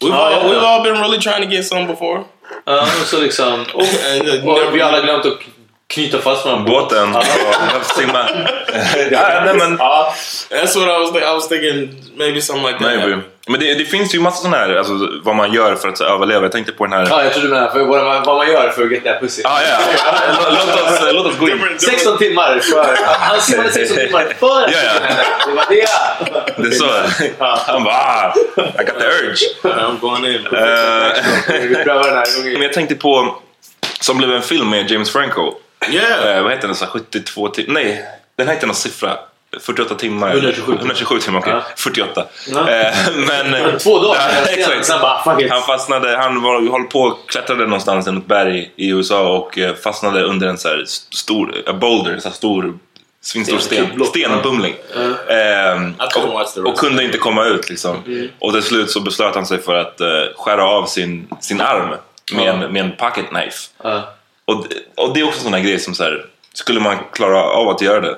We've, Oh, all, yeah. we've all been really trying to get some before. Ja, och så liksom... Och, och vi alla glömt att knyta fast varandra. Båten. Ja. Ja, simma. ja, nej, men, Ja. That's what I was. Th- I was thinking maybe something like that. maybe. Men det, det finns ju massa sådana här, alltså, vad man gör för att så, överleva. Jag tänkte på den här... ja, jag trodde du menade för vad man, vad man gör för att get that pussy. Ah, ja. Lå- Låt oss, låt oss gå in. 16 timmar för... Han simmade 16 timmar för att Ja, ja. Det var det. Det är så. Han bara, ah, I got the urge. I'm going in. Eh, Vi prövar den här men gången. jag tänkte på, som blev en film med James Franco. Yeah. Eh, vad heter den? Så här 72 timmar? Nej, den heter någon siffra. 48 timmar. 127. 127 timmar, okej. Ja. 48. Ja. Eh, men, Två dagar Ja, sen, bara fuck it. Han fastnade, han var, höll på och klättrade någonstans i något berg i USA och eh, fastnade under en så här stor, a boulder, en så här stor, svinstor Sten- stenbumling. Watch the och, och kunde inte komma ut liksom. Och till slut så beslöt han sig för att eh, skära av sin, sin arm med, en, med en pocket knife. Och, och det är också sådana grejer som så här, skulle man klara av att göra det?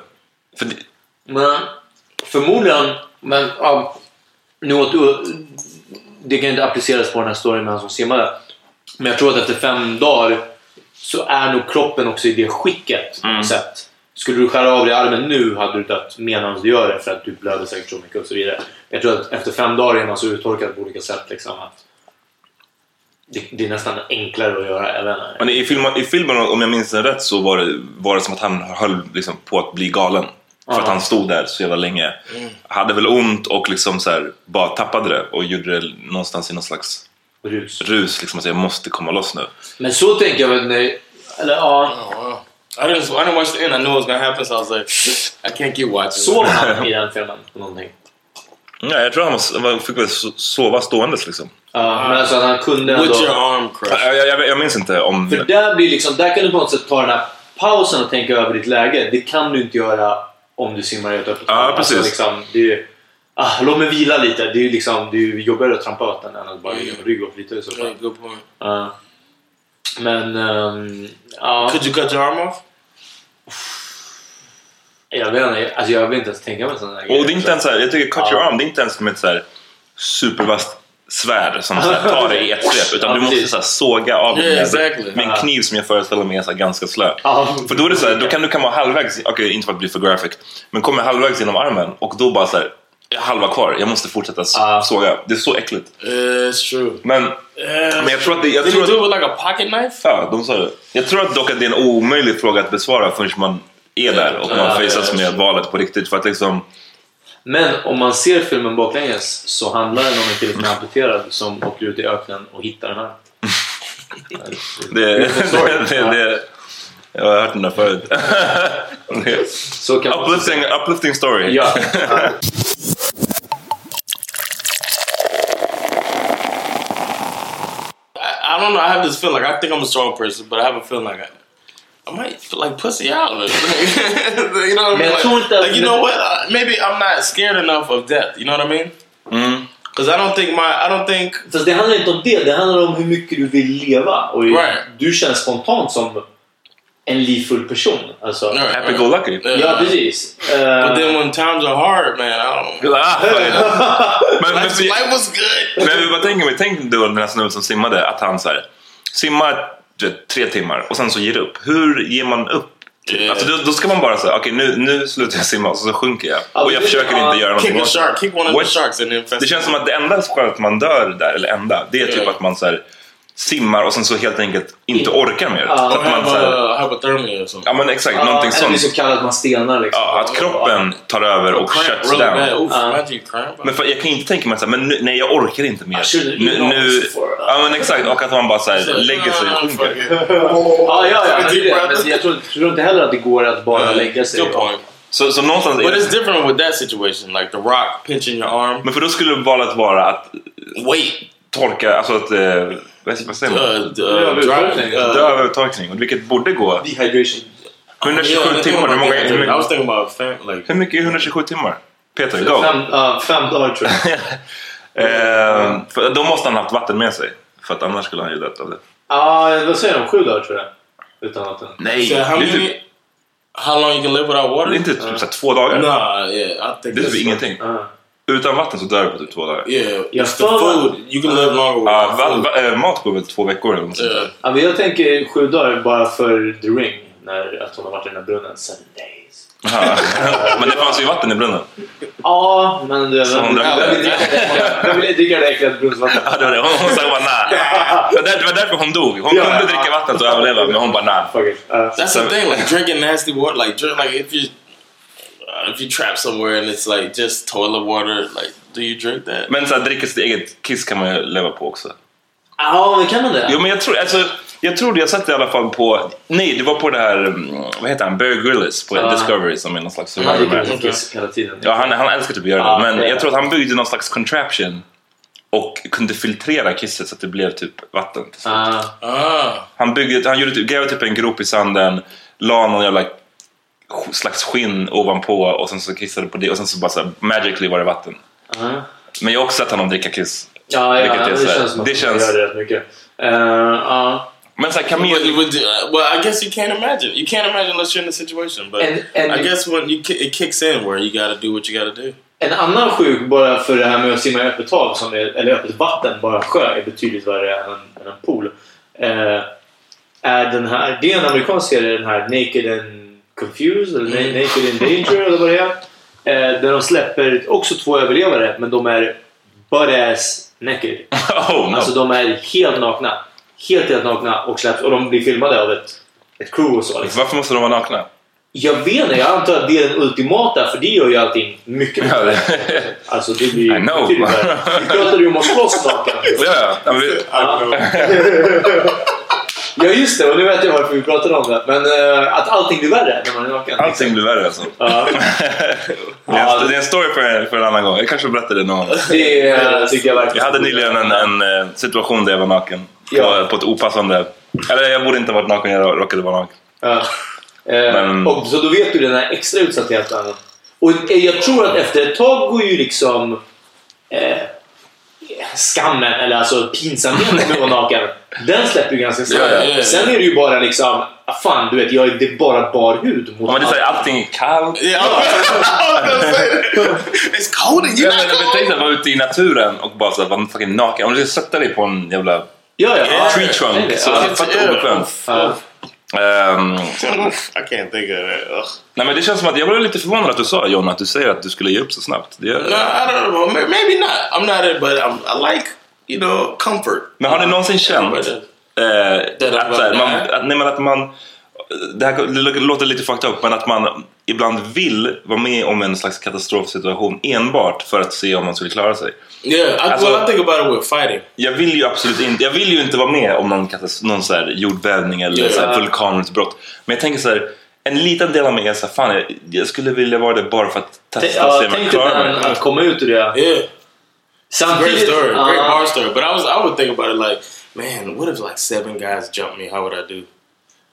För det, Men förmodligen, men ja, nu åt, det kan inte appliceras på den här storyn med han som simmade. Men jag tror att efter fem dagar så är nog kroppen också i det skicket något sätt. Skulle du skära av dig armen nu hade du dött medan du gör det för att du blöder säkert så mycket och så vidare. Jag tror att efter fem dagar är man så uttorkad på olika sätt liksom att det, det är nästan enklare att göra. Inte. Men i filmen, i filmen, om jag minns den rätt, så var det, var det som att han höll liksom på att bli galen. För att han stod där så jävla länge. Hade väl ont och liksom så här, bara tappade det och gjorde det någonstans i någon slags Rus. rus. Liksom att jag måste komma loss nu. Men så tänker jag väl när... Eller ja. I didn't. I didn't watch the end. I knew it was gonna happen, so I was like, I can't keep watching. sov han i den filmen någonting? Ja, jag tror han var, fick väl so- sova ståendes liksom. Ja, men alltså att han kunde With ändå... your arm crushed. Jag, jag, jag, jag minns inte om... För där, blir liksom, där kan du på något sätt ta den här pausen och tänka över ditt läge. Det kan du inte göra om du simmar i ett öppet Ja, hav. precis. Alltså, liksom, det är, ah, låt mig vila lite. Det är liksom, det är jobbigare att trampa vatten än att bara ligga på rygg och flyta i så fall. Ja. men... ehm, ja, Could you cut your arm off? jag vet inte. Alltså, jag vill inte ens tänka mig sådana Och det är inte ens så här, jag tycker cut your arm, det är inte ens som ett så här supervasst svärd som så här, tar dig i ett svep. Utan du måste så här, såga av Yeah, med, exactly. med en kniv som jag föreställer mig är så här, ganska slö. För då är det så här, då kan du komma halvvägs, okej inte för att bli för graphic, men kommer halvvägs genom armen och då bara så här, jag har halva kvar, jag måste fortsätta Ja. såga. Det är så äckligt. Yeah, it's true. Men, Yeah. men jag tror att det, jag tror att, do it with like a pocket knife? ja, de sa det. Jag tror att dock att det är en omöjlig fråga att besvara förrän man är där och man Ja, faceas ja, med valet på riktigt. För att liksom, Men om man ser filmen baklänges så handlar den om en kille som är amputerad som åker ut i öknen och hittar den här. det, det, det, det, jag har hört den där förut. Så kan man uplifting, uplifting story. Ja. I don't know. I have this feeling like I think I'm a strong person, but I have a feeling like I, I might like pussy out. you know what I mean? Like, like, you know what? Uh, maybe I'm not scared enough of death. You know what I mean? Mm. Because I don't think my I don't think Fast det handlar inte om det, det handlar om hur mycket du vill leva. Och Right. Du känns spontant som en livfull person. Alltså, Right, Happy right. go lucky. Ja, precis. But Eh, then when times are hard, man, I don't. Ah, it. men, men, Life, life was good. men bara tänker mig, tänk då den här snubben som simmade, att han så här, simmar tre timmar och sen så ger upp. Hur ger man upp? Yeah. Alltså, då, då ska man bara säga, okej nu, nu slutar jag simma och så sjunker jag. Ja, och jag det- försöker ja, inte göra någonting åt det. Det känns som att det enda skälet man dör där, eller enda, det är typ Yeah. att man så här, simmar och sen så helt enkelt inte orkar mer. Ja. Att man, så här, uh, hypothermia or something. ja men exakt, ja, någonting sånt. så kallat att man stenar liksom. Ja, att kroppen tar över och shuts really down. Uh. Men för, jag kan inte tänka mig att men nu, nej jag orkar inte mer. Nu, nu, ja men exakt, och att man bara så här, lägger sig och sjunker. Ja, ja, ja. Men, det, men jag tror, tror inte heller att det går att bara lägga sig. Good point. Så, så någonstans är But it's det, different with that situation, like the rock pinching your arm. Men för då skulle valet vara att Wait, torka, alltså att, eh, vad säger uh, man? uh, övertorkning. dry, uh, Dö över torkning, vilket borde gå. Dehydration. 127 yeah, timmar, hur många, hur I was mycket, thinking about fam, like hur mycket är 127 timmar? Peter, go! Fem, ja, fem dagar tror jag. Eh, för då måste han haft vatten med sig. För att annars skulle han ju dött av det. Ja, vad säger de? Sju dagar tror jag. Utan vatten. Nej, So how many? How long you can live without water? det är inte typ här två dagar. Nah, yeah, I think Det är typ ingenting. Ja. Utan vatten så dör du på typ två dagar. Yeah, Jag it's the för- food. You can live longer Ja, without va, food. va, eh, mat går väl två veckor eller något Yeah. Ja, men jag tänker sju dagar bara för The Ring. När att hon har varit i den här brunnen. Seven days. Men det fanns ju vatten i brunnen. Ja, men du... Vem drack vem vill det. dricka- det äckliga brunnsvattnet? Ja, det var det. Hon, hon sa bara nej. Det var där- det var därför hon dog. Hon kunde dricka vattnet och överleva, men hon bara nej. That's the thing, like drinking nasty water. Like drink, like if you uh, if you trap somewhere and it's like just toilet water, like do you drink that? Men så här, dricka sitt eget kiss kan man ju leva på också. Ja, men kan man det? Jo, men jag tror, alltså, jag tror jag sett det i alla fall på... Nej, det var på det här... mm, Vad heter han? Bear Grylls på Ja. Discovery som är någon slags Han dricker kiss hela tiden. Ja, han, han älskar typ att göra Ja, det. Men är jag tror att han byggde någon slags contraption och kunde filtrera kisset så att det blev typ vatten. till slut. Ah. Ah, Han, byggde, han gjorde typ, grävde typ en grop i sanden, la någon jävla slags skinn ovanpå och sen så kissade på det och sen så bara så här, magically var det vatten. Ah. Men jag har också sett honom dricka kiss. Ja, ja, är det så känns som att det känns- gör det rätt mycket. Eh, ja. Men såhär but, kamel... but, uh, well, I guess you can't imagine. You can't imagine unless you're in the situation. But And- and- I guess when you it kicks in where you got to do what you got to do. En annan sjuk bara för det här med att simma i öppet hav, som är, eller öppet vatten, bara sjö, är betydligt värre än en, än en pool. Eh, är den här, det är en amerikansk serie, den här Naked and Confused, eller Na- Naked in Danger, eller vad det är. Eh, där de släpper också två överlevare, men de är butt-ass naked. Oh, no. Alltså de är helt nakna. Helt, helt nakna och släpps. Och de blir filmade av ett, ett crew och så. Liksom. Varför måste de vara nakna? Jag vet inte, jag antar att det är den ultimata för det gör ju allting mycket, det- Alltså det blir I know. Vi pratade ju om att slåss naken. Ja, ja. ja just det, och nu vet jag varför vi pratade om det. Men eh, att allting blir värre när man är naken. allting blir värre alltså. Ja, Det är, en, det är en story för, för en annan gång. Jag kanske berättar det någon gång. det eh, tycker jag verkligen. Jag hade nyligen en, en eh, situation där jag var naken. Ja. På, på ett opassande... Eller jag borde inte ha varit naken, jag råkade vara naken. Ja. Eh, Men- och, så då vet du den här extra utsattheten. Och jag tror att efter ett tag går ju liksom eh, skammen, eller alltså pinsamheten med att vara naken, den släpper ju ganska snabbt. Ja, ja, ja. Sen är det ju bara liksom, ah, fan du vet, jag är, det är bara bar hud mot Ja, men det är såhär, allt. allting är kallt. Yeah, it's cold and Ja, you're men, not cold. tänk dig att vara ute i naturen och bara så här, vara fucking naken. Om du ska sätta dig på en jävla Ja, ja. Ja, tree trunk så Ja. är det fett obekvämt. Ja. Ehm, I can't think of that. Ugh. nej men det känns som att jag blev lite förvånad att du sa John att du säger att du skulle ge upp så snabbt. Det, No, I don't know. May- Maybe not. I'm not it, but I'm, I like you know comfort. men har ni någonsin känt eh, att, så här, man, att, nej, men att man det här det låter lite fucked up, men att man ibland vill vara med om en slags katastrofsituation enbart för att se om man skulle klara sig. Yeah, I, Alltså- well, I think about it with fighting. Jag vill ju absolut inte, jag vill ju inte vara med om någon, någon så här jordbävning eller Ja. så här vulkanutbrott. Men jag tänker så här, en liten del av mig är så här, fan jag, jag skulle vilja vara det bara för att testa och se om jag tänk klarar mig. att komma ut ur det. Yeah. Great Samtidigt... story, Ja. great bar story. But I was, I would think about it like, man, what if like seven guys jump me? How would I do?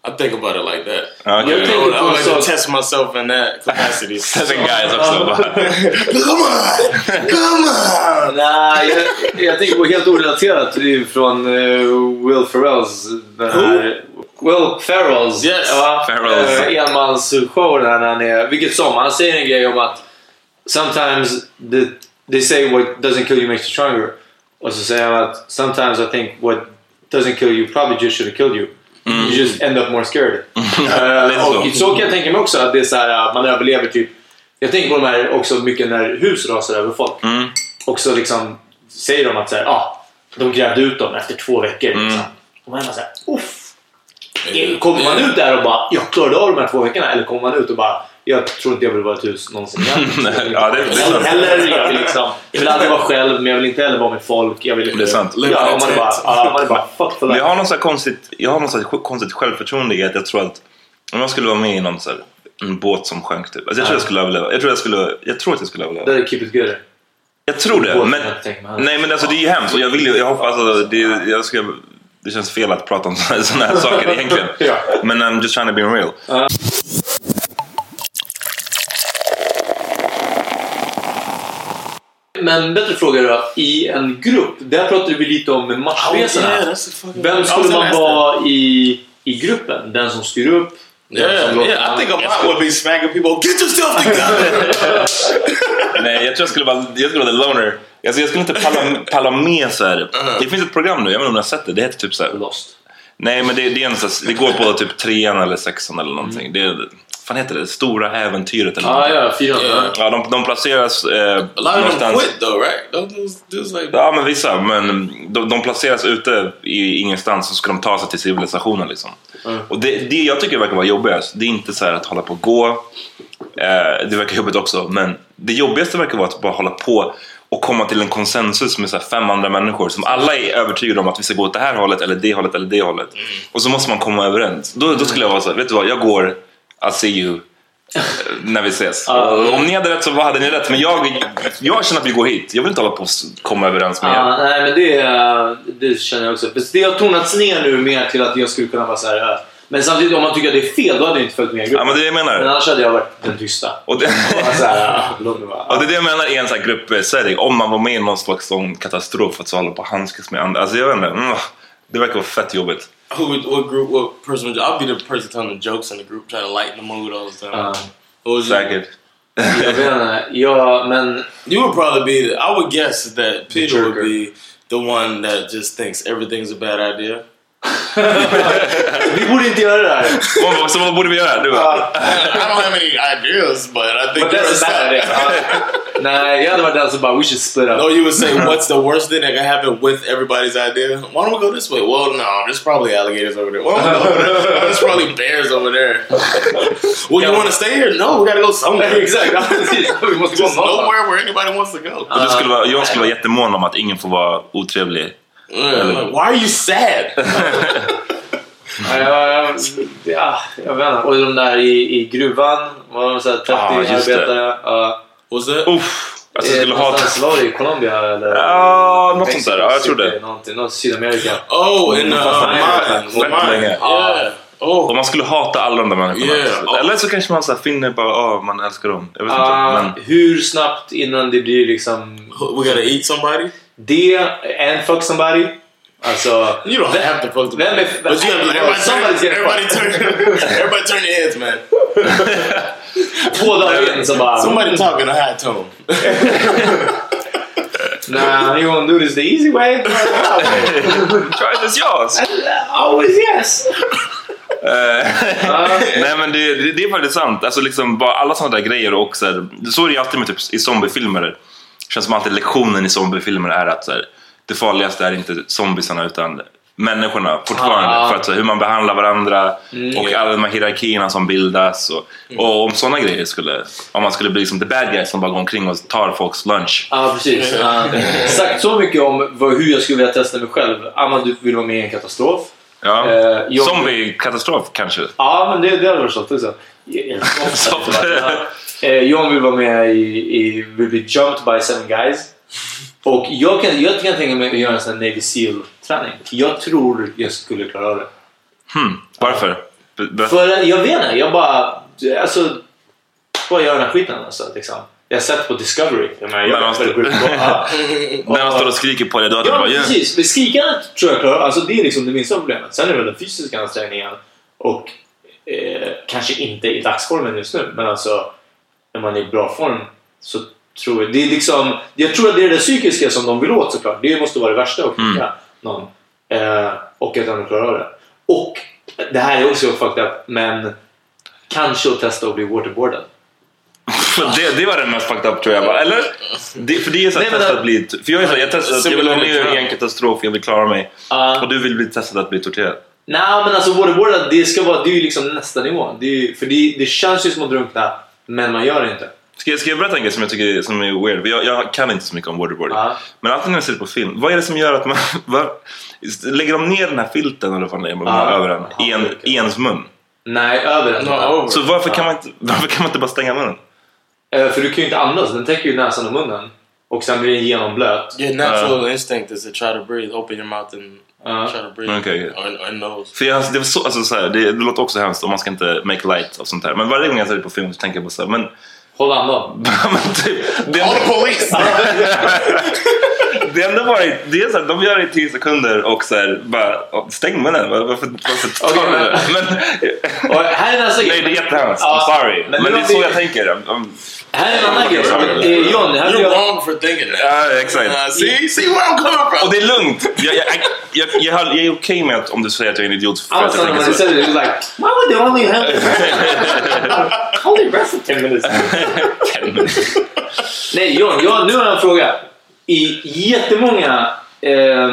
I think about it like that. Ja, okej. I would, I would like to Also- test myself in that capacity. Seven guys också. bara. come on, come on. Nej, jag, jag tänker på helt orelaterat det är från eh, Will Ferrells den här... Will Ferrells. Yes. Ja, Ferrells. Uh, enmansshow där när han är... Vilket som, han säger en grej om att sometimes the, they say what doesn't kill you makes you stronger. Och så säger han att sometimes I think what doesn't kill you probably just should have killed you. You just end up more scared. Så. och så kan jag tänka mig också att det är så här att man överlever typ... Jag tänker på de här också mycket när hus rasar över folk. Mm. Och så liksom säger de att så här, ah, de grävde ut dem efter två veckor. Mm. Liksom. Och man är bara såhär, uff. Kommer man ut där och bara, jag klarade av de här två veckorna? Eller kommer man ut och bara, jag tror inte jag vill vara i ett hus någonsin igen. Ja, det- det är sant. Eller, jag vill liksom, jag vill aldrig vara själv, men jag vill inte heller vara med folk. Jag vill, Det är sant. Ja, man är bara, ja, man är bara fuck Men life. jag har något konstigt, jag har något konstigt självförtroende i att jag tror att om jag skulle vara med i någon så här, en båt som sjönk typ. Alltså jag tror jag skulle överleva. Jag tror, jag skulle, jag tror att jag skulle överleva. Det är keep it good. Jag tror det. Men, nej men alltså det är ju hemskt och jag vill ju, jag hoppas alltså, det, jag ska, det känns fel att prata om sådana här saker egentligen. Men I'm just trying to be real. Men bättre fråga då. I en grupp, där pratade vi lite om matchresorna. Oh, yeah, Vem I skulle man vara i, i gruppen? Den som styr upp? Yeah, yeah. I think a lot would be smacking people. Get yourself together. Nej, jag tror jag skulle vara, jag skulle vara the loner. Alltså, jag skulle inte palla, palla med så här. Det finns ett program nu, jag vet inte om ni har sett det. Det heter typ så här. Lost. Nej, men det, det, är en, det går på typ trean eller sexan eller någonting. Det är, fan heter det? Stora äventyret eller Ah, ja, fyran. Yeah. Ja, de, de placeras eh, A lot någonstans. quit though, right? Those dudes like Ja, men vissa. Men de, de placeras ute i ingenstans och ska de ta sig till civilisationen. Liksom. Och det, det jag tycker verkar vara jobbigast, det är inte så här att hålla på och gå. Eh, det verkar jobbigt också. Men det jobbigaste verkar vara att bara hålla på och komma till en konsensus med så fem andra människor som alla är övertygade om att vi ska gå åt det här hållet eller det hållet eller det hållet. Och så måste man komma överens. Då, då skulle jag vara så här, vet du vad, jag går, I'll see you eh, när vi ses. Och om ni hade rätt så vad hade ni rätt. Men jag, jag känner att vi går hit. Jag vill inte hålla på och komma överens med er. Ja, nej, men det, eh, det känner jag också. För det har tonats ner nu mer till att jag skulle kunna vara så här. eh, Men samtidigt, om man tycker att det är fel, då hade jag inte följt med i Ja, gruppen. men det jag menar. Men annars hade jag varit den tysta. Och det, så här, och det är det jag menar i en sån här gruppsetting. Om man var med i någon slags sån katastrof att så hålla på och handskas med andra. Alltså jag vet inte. Mm, det verkar vara fett jobbigt. Who? would- What group? What person? Would, I'll be the person telling the jokes in the group, trying to lighten the mood all the time. Ja. What was you? Säkert. Jag vet inte. Ja, men... You would probably be. The, I would guess that Peter would be the one that just thinks everything's a bad idea. Vi borde inte göra det här. Vad- Så vad borde vi göra? Du bara, I don't have any ideas, but I think But that's a bad idea. Jag hade varit den som bara, we should split up. No, you would say, what's the worst thing that can happen with everybody's idea? Why don't we go this way? Well, no, there's probably alligators over there. We over there? There's probably bears over there. well, you want to stay here? No, we gotta go somewhere. Exakt, Just nowhere where anybody wants to go. och du skulle vara, jag skulle vara jättemån om att ingen får vara otrevlig. Like, why are you sad? Ja, jag, ja, jag vet inte. Och de där i, i gruvan, var de så här 30 Ah, arbetare. Ja. Uff, alltså jag skulle ha... Var det i Colombia eller? Ja, något sånt där. Ja, jag tror det. Någonting, något Sydamerika. Oh, in uh, mine. Mine. Yeah. Oh, Och man skulle hata alla de där människorna. Yeah. Eller så kanske man så här finner bara, ja, man älskar dem. Jag vet Ah, inte. Men, Hur snabbt innan det blir liksom we gotta eat somebody? Det, and fuck somebody? Alltså... You don't have to fuck. But you be everybody turn, Somebody's everybody turn, everybody turn your heads, man. Två dagar in så bara... Somebody talk in a high tone. Nah, you wanna do this the easy way? try this yours! Always yes! Eh, Nej men det, det, det är faktiskt sant. Alltså liksom bara alla sådana där grejer och så, här, så är det ju alltid med typ i zombiefilmer. Det känns som alltid lektionen i zombiefilmer är att så här, det farligaste är inte zombiesarna utan människorna fortfarande. Ah. För att så, hur man behandlar varandra Mm. och alla de här hierarkierna som bildas. Och, och om sådana grejer skulle, om man skulle bli som the bad guys som bara går omkring och tar folks lunch. Ja, precis. Ja. Sagt så mycket om vad, hur jag skulle vilja testa mig själv. Amma, du vill vara med i en katastrof. Ja. Eh, jag- Zombie-katastrof kanske. Ja, men det, det hade varit jag- Eh, John vill vara med i, i vill bli jumped by seven guys. Och jag kan, jag kan tänka mig att göra en sån Navy Seal-träning. Jag tror jag skulle klara av det. Hmm. Varför? Be- berätta. För jag vet inte, jag bara... Alltså, bara göra den här skiten alltså, liksom. Jag har sett på Discovery. Jag menar, jag När vet står-. Ja. När och skriker på dig, då hade du Ja, bara yeah. precis. Men skrikandet tror jag klarar Alltså det är liksom det minsta problemet. Sen är det väl den fysiska ansträngningen och eh, kanske inte i dagsformen just nu, men alltså när man är i bra form så tror jag... Det är liksom, jag tror att det är det psykiska som de vill åt såklart. Det måste vara det värsta att Mm. skicka någon. Eh, och att de klarar av det. Och det här är också fucked up, men kanske att testa att bli waterboardad. det, det var den mest fucked up tror jag. Eller? Det, för det är så att testa att bli... För jag är så jag testar att jag vill vara med i en katastrof, jag vill klara mig. Ja. Och du vill bli testad att bli torterad. Nej, men alltså waterboardad, det ska vara, det är ju liksom nästa nivå. Det är, för det, det känns ju som att drunkna, men man gör det inte. Ska jag, ska jag berätta en grej som jag tycker som är weird? Jag, jag kan inte så mycket om waterboarding. Ja. Men alltid när jag ser det på film, vad är det som gör att man... Vad, lägger de ner den här filten eller vad fan det är, över den i, en, i ens mun? Nej, över den. No. Så varför kan, man inte, varför kan man inte bara stänga munnen? Eh, För du kan ju inte andas, den täcker ju näsan och munnen. Och sen blir den genomblöt. Your natural instinct is to try to breathe. Open your mouth and Or, or nose. För jag, det, var så, alltså, så här, det, det låter också hemskt och man ska inte make light av sånt här. Men varje gång jag ser på film så tänker jag bara så här, men... Håll andan. men typ, det, Call the police! det enda varit, det är så här, de gör det i 10 sekunder och så här, bara "Ja, stäng munnen. Var- Varför, varför tar du men- det? Men, Och här är nästa nej, det är jättehemskt. I'm sorry. Men, nu det är så vi- jag tänker. Um, Här är en annan grej. John, här You're jag... wrong for thinking that. Ja, exakt. Uh, see, see where I'm coming from. Och det är lugnt. Jag, jag, jag, jag, jag, jag är okej med att om du säger att jag är en idiot för att Alltså, jag tänker så. like, why would they only have... only rest for 10 minutes. Nej, John, jag, nu har jag en fråga. I jättemånga, eh,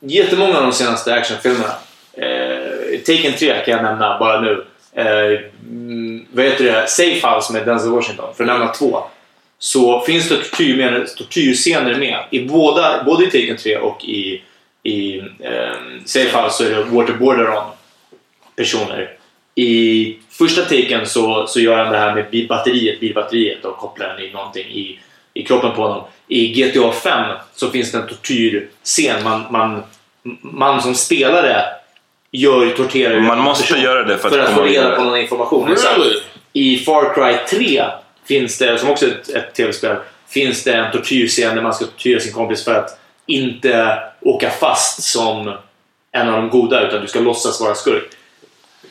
jättemånga av de senaste actionfilmerna, eh, Taken 3 kan jag nämna bara nu. Eh, vad heter det? Safe House med Denzel Washington, för att nämna två. Så finns det tortyr, tortyrscener med. I båda, både i Taken 3 och i, i eh, Safe House så är det waterboarder on personer. I första taken så, så gör han det här med bilbatteriet, bilbatteriet och kopplar den i någonting i, i kroppen på honom. I GTA 5 så finns det en tortyrscen. Man, man, man som spelare gör torterar Man måste person göra det för att för att få komma reda på någon information. Really? I Far Cry 3 finns det, som också är ett, ett tv-spel, finns det en tortyrscen där man ska tortyra sin kompis för att inte åka fast som en av de goda utan du ska låtsas vara skurk.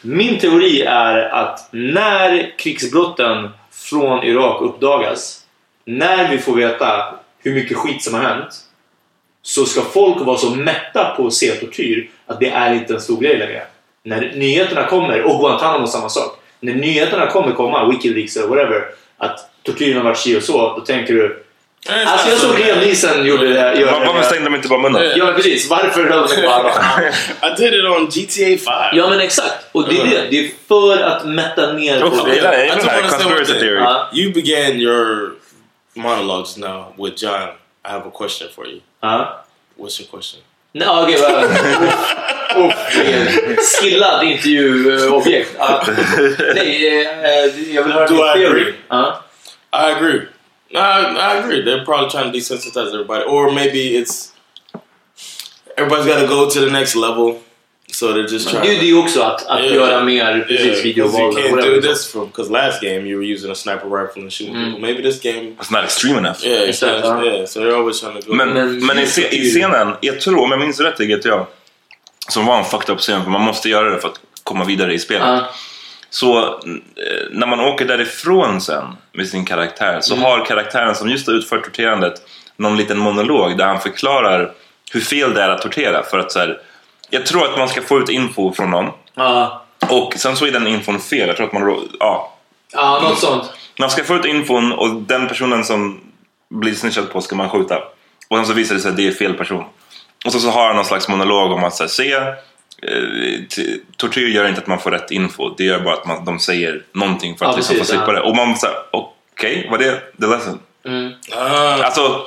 Min teori är att när krigsbrotten från Irak uppdagas, när vi får veta hur mycket skit som har hänt, så ska folk vara så mätta på att se tortyr att det är inte en stor grej längre. När nyheterna kommer, och Guantanamo samma sak. När nyheterna kommer komma, Wikileaks eller whatever, att tortyren har varit si och så, då tänker du Alltså jag såg Liam gjorde det. Gör Var- Varför stängde de inte bara munnen? Ja men precis, varför höll de inte på alla? I did it on GTA 5. Ja men exakt, och det är det. Det är för att mätta ner folk. jag gillar det. Här conspiracy theory. You began your monologues now with John. I have a question for you. Ja. What's your question? Nej, okej, okay, Uff, vilken skillad intervjuobjekt. Ja. Nej, eh, jag vill höra Do din I theory. agree? Ja. I agree. I, I agree. They're probably trying to desensitize everybody, or maybe it's everybody's got to go to the next level, so they're just trying. det är ju också att, att Yeah. göra mer precis Yeah, videovåld. you can't do this from because last game you were using a sniper rifle and shooting people. Maybe this game, It's not extreme enough. yeah, not- huh? yeah. So they're always trying to go. Men, Men- men i, se, i scenen, jag tror, om jag minns rätt i GTA, som var en fucked up scen, för man måste göra det för att komma vidare i spelet. Ja. Så eh, när man åker därifrån sen med sin karaktär så Mm. har karaktären som just har utfört torterandet någon liten monolog där han förklarar hur fel det är att tortera. För att så här, jag tror att man ska få ut info från någon Ja. och sen så är den infon fel. Jag tror att man, ja, ja, något sånt. man ska få ut infon och den personen som blir snitchad på ska man skjuta. Och sen så visar det sig att det är fel person. Och så, så har han någon slags monolog om att så här, se, tortyr gör inte att man får rätt info. Det gör bara att man, de säger någonting för att Ja, liksom få precis, slippa ja. det. Och man säger okej, var det the lesson? Mm. Ah, Alltså,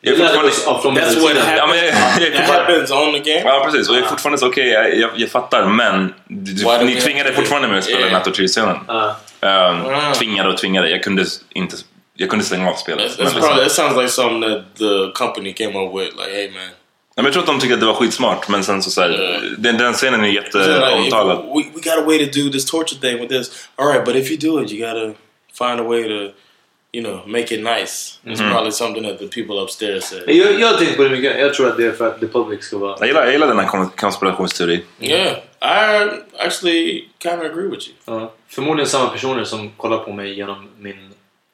jag är fortfarande... that's what. Ja, men jag, happens. jag, är That fortfarande, happens on the game. ja precis, och jag är fortfarande så okej, jag, jag, jag fattar men du, ni tvingade fortfarande mig att spela Yeah. den här tortyrscenen. Ja. Um. Tvingade och tvingade, jag kunde inte, jag kunde stänga av spelet. That's, Men that's liksom- probably, that sounds like something that the company came up with. Like, hey man, Men jag tror att de tyckte att det var skitsmart men sen så, så här, den, den scenen är like, jätteomtalad. we, we got a way to do this torture thing with this. All right, but if you do it, you gotta find a way to, you know, make it nice. It's Mhm. probably something that the people upstairs said. Jag, jag tänkte på det mycket. Jag tror att det är för att The Public ska vara... Jag gillar, jag gillar den här kon- konspirationsteorin. Yeah, I actually kind of agree with you. Ja. Förmodligen samma personer som kollar på mig genom min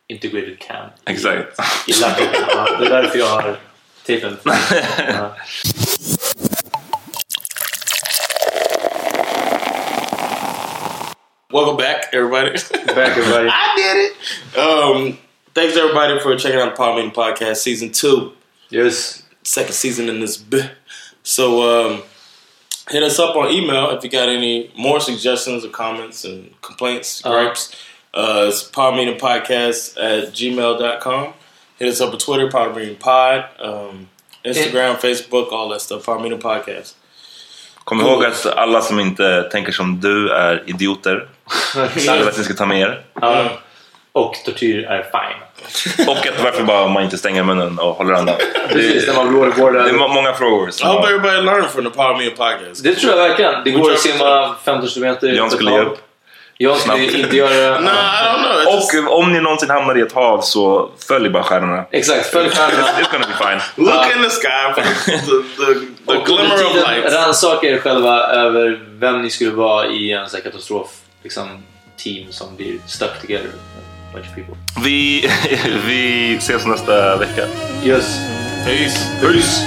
integrated cam. Exakt. I. Ja, det är därför jag har tejpen. Ja. Welcome back, everybody. Back everybody. I did it. Um, thanks everybody for checking out the Power Meeting Podcast Season Two. Yes. second season in this. B- so um, hit us up on email if you got any more suggestions or comments and complaints, gripes. Uh, it's Power Meeting Podcast at gmail.com. Hit us up on Twitter, Power Meeting Pod, um, Instagram, Facebook, all that stuff. Power Meeting Podcast. Kom ihåg att alla som inte tänker som du är idioter. Jag vill att ni ska ta med er. Ja. Och tortyr är fine. Och att varför bara man inte stänger munnen och håller andan. Precis, när man blir Det är må- många frågor. I hope everybody learned from the Power Meeting Podcast. Det tror jag verkligen. Det går att to- simma 15 kilometer. Jan skulle ge upp. Jag skulle Snabbt. inte göra det. No, I don't know. It's just, Och om ni någonsin hamnar i ett hav så följ bara stjärnorna. Exakt, följ stjärnorna. It's gonna be fine. look in the sky for the, the, the Och glimmer of light. rannsaka er själva över vem ni skulle vara i en sån här katastrof liksom, team som blir stuck together. A bunch of people. Vi, vi ses nästa vecka. Yes. Peace. Peace!